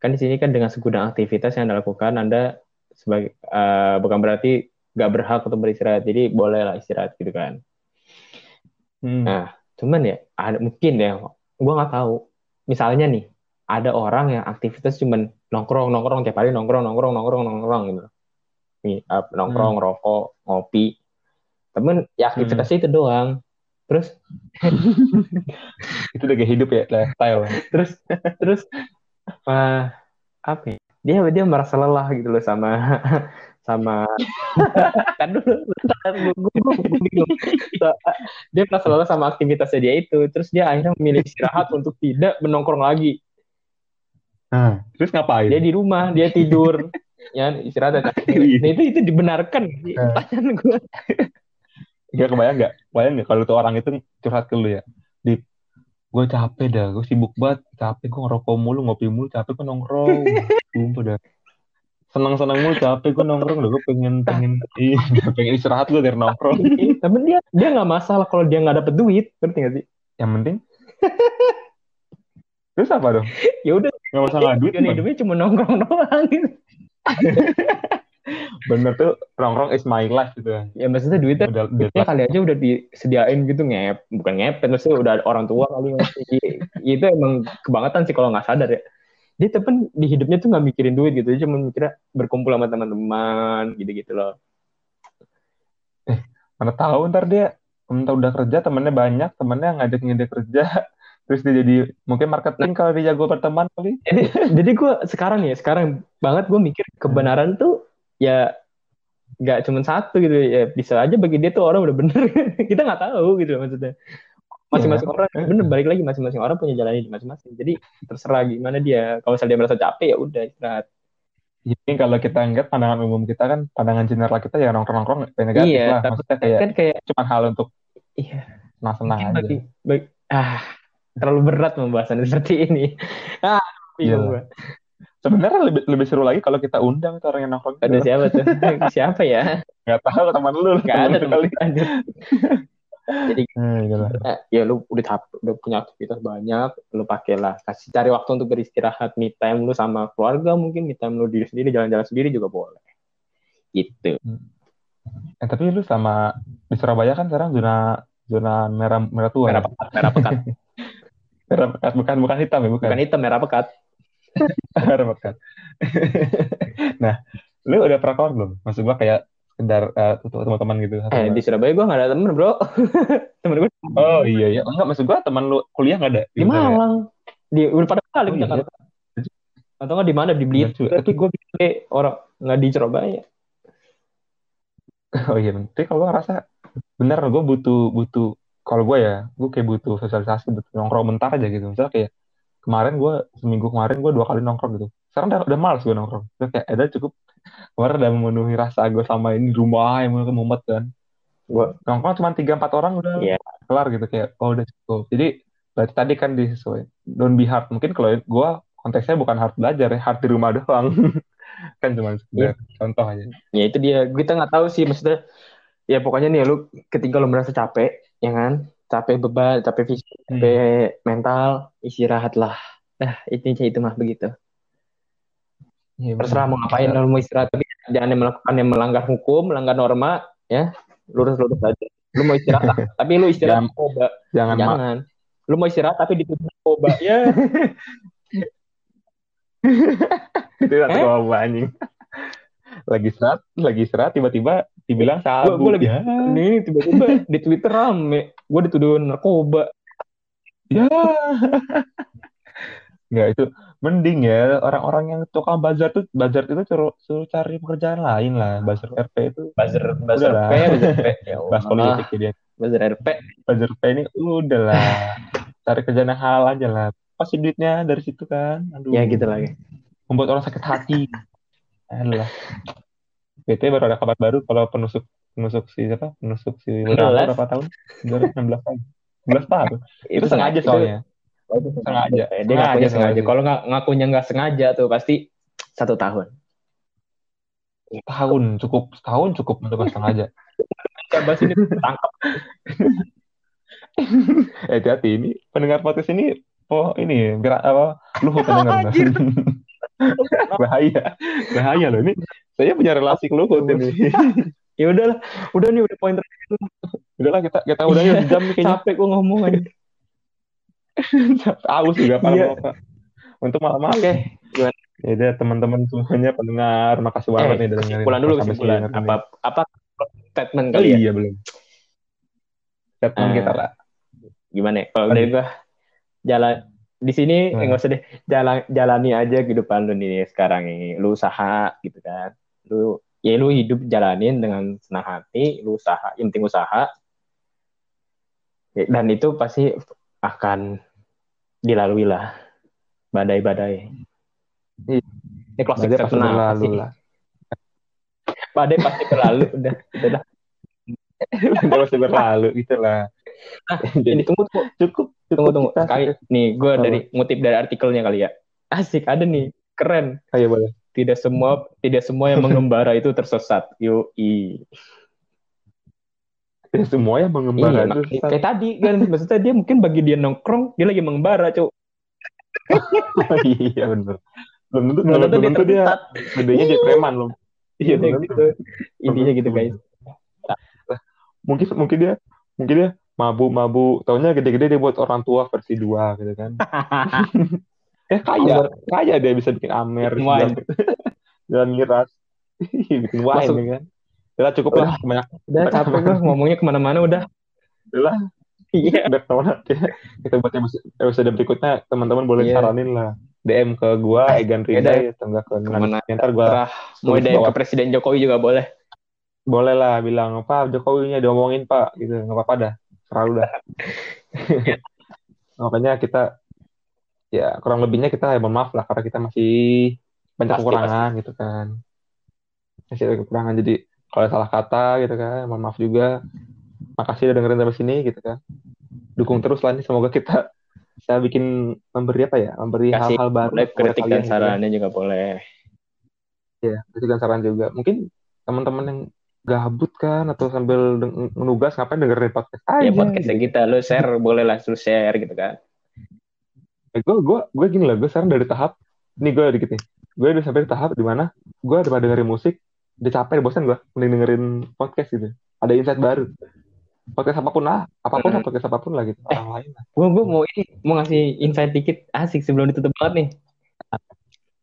kan di sini kan dengan segudang aktivitas yang anda lakukan anda sebagai eh, bukan berarti nggak berhak untuk beristirahat. Jadi boleh lah istirahat gitu kan. Hmm. Nah, cuman ya ada mungkin ya gue nggak tahu. Misalnya nih ada orang yang aktivitas cuman nongkrong nongkrong tiap hari nongkrong nongkrong nongkrong nongkrong gitu. Nih eh, nongkrong rokok ngopi. Temen ya aktivitasnya itu doang terus? Itu udah kayak hidup ya lifestyle terus terus apa apa ya? dia dia merasa lelah gitu loh sama sama. Kan dulu bingung. dia merasa lelah sama aktivitasnya dia itu. Terus dia akhirnya memilih istirahat untuk tidak menongkrong lagi. Nah terus ngapain? Dia di rumah dia tidur. Ya istirahat nah itu itu dibenarkan. Nah. pertanyaan gue Gak kebayang gak? Kebayang gak kalau tuh orang itu curhat ke lu ya? Di, gue capek dah, gue sibuk banget, capek gue ngerokok mulu, ngopi mulu, capek gue nongkrong. Sumpah dah. Senang-senang mulu, capek gue nongkrong, dah gue pengen, pengen, iya, pengen istirahat gue dari nongkrong. tapi dia dia nggak masalah kalau dia nggak dapet duit ngerti gak sih Yang penting, terus apa dong? ya udah nggak duit, Tujuan man. hidupnya cuma nongkrong doang gitu. Bener tuh nongkrong is my life gitu. ya maksudnya duitnya Udah, udah Ya kali aja udah disediain gitu ngep, bukan ngepet, maksudnya udah ada orang tua kali ngasih. itu emang kebangetan sih kalau nggak sadar ya. dia temen di hidupnya tuh nggak mikirin duit gitu dia cuma mikirnya berkumpul sama teman-teman gitu-gitu loh eh mana tahu ntar dia entah udah kerja temennya banyak temennya ngajak ngajak kerja terus dia jadi mungkin marketing kalau dia jago berteman kali jadi jadi gue sekarang ya sekarang banget gue mikir kebenaran tuh ya nggak cuma satu gitu ya bisa aja bagi dia tuh orang udah bener. Kita nggak tahu gitu maksudnya. Masing-masing ya. orang bener balik lagi masing-masing orang punya jalannya masing-masing. Jadi terserah gimana dia. Kalau misalnya dia merasa capek ya udah istirahat. Ini kalau kita ingat pandangan umum kita kan pandangan general kita ya nongkrong-nongkrong kayak negatif iya, lah. maksudnya kayak, kan kayak cuma hal untuk iya. senang-senang aja. bagi, bagi, ah terlalu berat pembahasan seperti ini. Ah iya. Sebenarnya lebih lebih seru lagi kalau kita undang itu orang yang nongkrong. Ada siapa tuh? siapa ya? Gak tahu teman lu. Gak ada teman kali jadi hmm, ya lu udah udah punya aktivitas banyak lu pakailah kasih cari waktu untuk beristirahat me time lu sama keluarga mungkin me time lu diri sendiri jalan-jalan sendiri juga boleh gitu hmm. eh tapi lu sama di Surabaya kan sekarang zona zona merah merah tua merah pekat merah pekat merah pekat bukan bukan hitam ya bukan bukan hitam merah pekat pekat nah lu udah pernah belum? Maksud gua kayak sekedar uh, teman-teman gitu eh di Surabaya gue gak ada temen bro. Temen gue oh iya iya. Enggak maksud gue teman lu kuliah gak ada di, Malang. Di udah pada kali oh, iya. atau nggak di mana? Di Blitar. Tapi gue pikir orang nggak di Surabaya. Oh iya tapi kalau gue ngerasa bener gue butuh butuh kalau gue ya gue kayak butuh sosialisasi butuh nongkrong bentar aja gitu. Misalnya kayak kemarin gue seminggu kemarin gue dua kali nongkrong gitu. Sekarang udah, udah males gue nongkrong. Udah kayak ada cukup. Kemarin udah memenuhi rasa gue sama ini di rumah yang mau mumet kan. Gue nongkrong cuma tiga empat orang udah yeah. kelar gitu kayak oh udah cukup. Jadi berarti tadi kan disesuai don't be hard. Mungkin kalau gue konteksnya bukan hard belajar ya hard di rumah doang. Kan cuma yeah. contoh aja. Ya itu dia. Kita nggak tahu sih maksudnya ya pokoknya nih lu ketika lu merasa capek ya kan capek beban capek fisik hmm. capek mental istirahatlah nah itu itu mah begitu Ya, Terserah mau ngapain, ya. mau istirahat, tapi jangan melakukan yang melanggar hukum, melanggar norma, ya lurus-lurus aja. Lu mau istirahat, tapi lu istirahat jangan, narkoba. Jangan. jangan. Lu mau istirahat tapi dituduh narkoba, ya. itu narkoba eh? anjing. Lagi istirahat, lagi istirahat tiba-tiba dibilang sabu. Gue lagi, ya. nih tiba-tiba di Twitter rame, gue dituduh narkoba. Ya. Enggak itu mending ya orang-orang yang tukang bazar tuh bazar itu suruh, suruh cari pekerjaan lain lah. Bazar RP itu. Bazar bazar RP bazar RP ya bahas politik ya dia. Bazar RP bazar RP ini udahlah cari kerjaan yang hal aja lah. Pasti duitnya dari situ kan. Aduh. Ya gitu lagi membuat orang sakit hati. Alah. BT baru ada kabar baru kalau penusuk penusuk si siapa? Penusuk si berapa tahun? 2016 tahun. 16 tahun? Itu, itu sengaja. soalnya. Oh, sengaja. Dia sengaja, ngakunya sengaja. Kalau nggak ngakunya nggak sengaja tuh pasti satu tahun. Tahun cukup tahun cukup untuk sengaja. Coba sini tangkap. eh hati-hati. Ini pendengar podcast ini oh ini gerak apa luhut pendengar. Bahaya. Bahaya loh ini. Saya punya relasi ke luhut ini ya udahlah udah nih udah poin terakhir udahlah kita kita udah ya jam kayaknya capek gue ngomong aja Aus juga para iya. Untuk malam malam. Oke. Okay. Ya udah teman-teman semuanya pendengar, makasih banget eh, nih dengerin. Pulang dulu kesimpulan. Apa apa statement kali ya? Iya belum. Statement uh, kita lah. Gimana ya? Kalau dari gua jalan di sini hmm. enggak usah deh jalan jalani aja kehidupan lu nih sekarang ini lu usaha gitu kan lu ya lu hidup jalanin dengan senang hati lu usaha yang penting usaha dan itu pasti akan dilalui lah badai-badai. Ini closing pasti berlalu lah. Badai pasti berlalu, udah, udah udah pasti berlalu lah. Nah, ini tunggu, tunggu. Cukup, tunggu, tunggu. Sekali, nih, gue dari ngutip dari artikelnya kali ya. Asik, ada nih, keren. Ayo boleh. Tidak semua, tidak semua yang mengembara itu tersesat. Yoi. Ya semua yang mengembara iya, itu kayak tadi kan. Maksudnya dia mungkin bagi dia nongkrong dia lagi mengembara cuk. Iya benar belum tentu belum tentu, tentu dia gedenya jadi preman loh iya gitu. Intinya gitu guys. Mungkin mungkin dia mungkin dia mabuk mabuk taunya gede-gede dia buat orang tua versi dua gitu kan eh kaya kaya dia bisa bikin amer wine. jalan miras bikin wine Masuk. ya kan udah cukup lah banyak Udah capek gue ngomongnya ke mana-mana udah. lah Iya. udah ke mana ya. kita buat episode berikutnya teman-teman boleh Iya. saranin lah DM ke gua Egan Ya Rizai atau enggak ke Ke mana? ntar gua. Mau DM ke. Presiden Jokowi juga boleh. boleh lah bilang Pak Jokowinya diomongin Pak gitu nggak apa-apa dah selalu dah makanya kita ya kurang lebihnya kita ya mohon maaf lah karena kita masih banyak Pasti, kekurangan gitu kan. Masih ada kekurangan jadi kalau salah kata gitu kan mohon maaf juga. Makasih udah dengerin sampai sini gitu kan. Dukung terus lah nih semoga kita bisa bikin memberi apa ya memberi hal-hal baru Boleh kritik dan gitu. sarannya juga boleh. ya kritik dan saran juga. Mungkin teman-teman yang gabut kan atau sambil deng- nugas ngapain dengerin podcast aja Ya podcastnya gitu. kita, lu share boleh lah, lu share gitu kan. Gue gue gue gini lah gue sekarang dari tahap nih gue dikit nih. Gue udah sampai tahap di mana gue daripada dengerin musik udah capek bosan gue mending dengerin podcast gitu. Ada insight baru. Podcast apa pun lah apa pun lah podcast apa pun lah gitu. Orang lain lah. Gue gue mau ini mau ngasih insight dikit. Asik sebelum ditutup banget nih.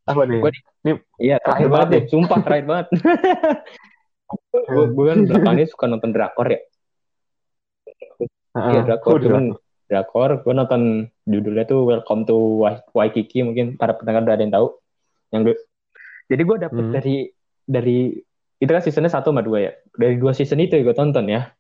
apa nih? Gua- Iya, terakhir Terakhir banget deh. Sumpah terakhir banget. gue gue kan belakangan ini suka nonton drakor ya. Iya drakor. Oh, Cuman drakor, gue nonton judulnya tuh Welcome to Wai- Waikiki. Mungkin para pendengar udah ada yang tahu. Yang gue- Jadi gue dapet Hmm. dari dari itu kan seasonnya satu sama dua ya. Dari dua season itu gue tonton ya.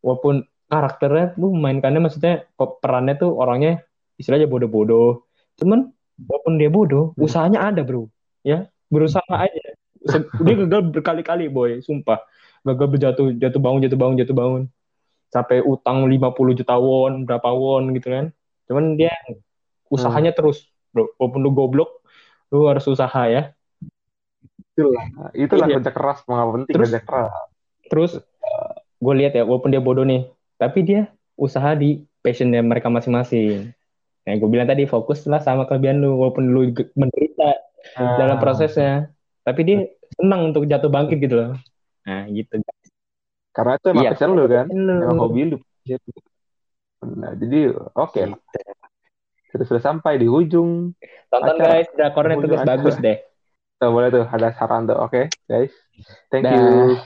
Walaupun karakternya tuh mainkannya maksudnya pe- perannya tuh orangnya istilahnya bodoh-bodoh. Cuman walaupun dia bodoh, Hmm. usahanya ada bro. Ya berusaha aja. Se- Dia gagal berkali-kali boy, sumpah. Gagal berjatuh, jatuh bangun, jatuh bangun, jatuh bangun. Sampai utang 50 juta won, berapa won gitu kan. Cuman dia usahanya terus, bro. Walaupun lu goblok, lu harus usaha ya. itulah itulah Iya. kerja keras mengapa penting Terus- kerja keras Terus gue lihat ya, walaupun dia bodoh nih, tapi dia usaha di passionnya mereka masing-masing. Nah, gue bilang tadi fokus lah sama kelebihan lu, walaupun lu menderita dalam Nah, prosesnya, tapi dia senang untuk jatuh bangkit gitu loh. Nah, gitu. Karena itu emang Iya. passion lu kan Lu. emang hobi lu nah jadi oke lah sudah sudah sampai di ujung Tonton Acara. guys, drakornya Ujung tugas acara. bagus deh. Tuh, boleh tuh ada saran tuh oke guys thank Dah. you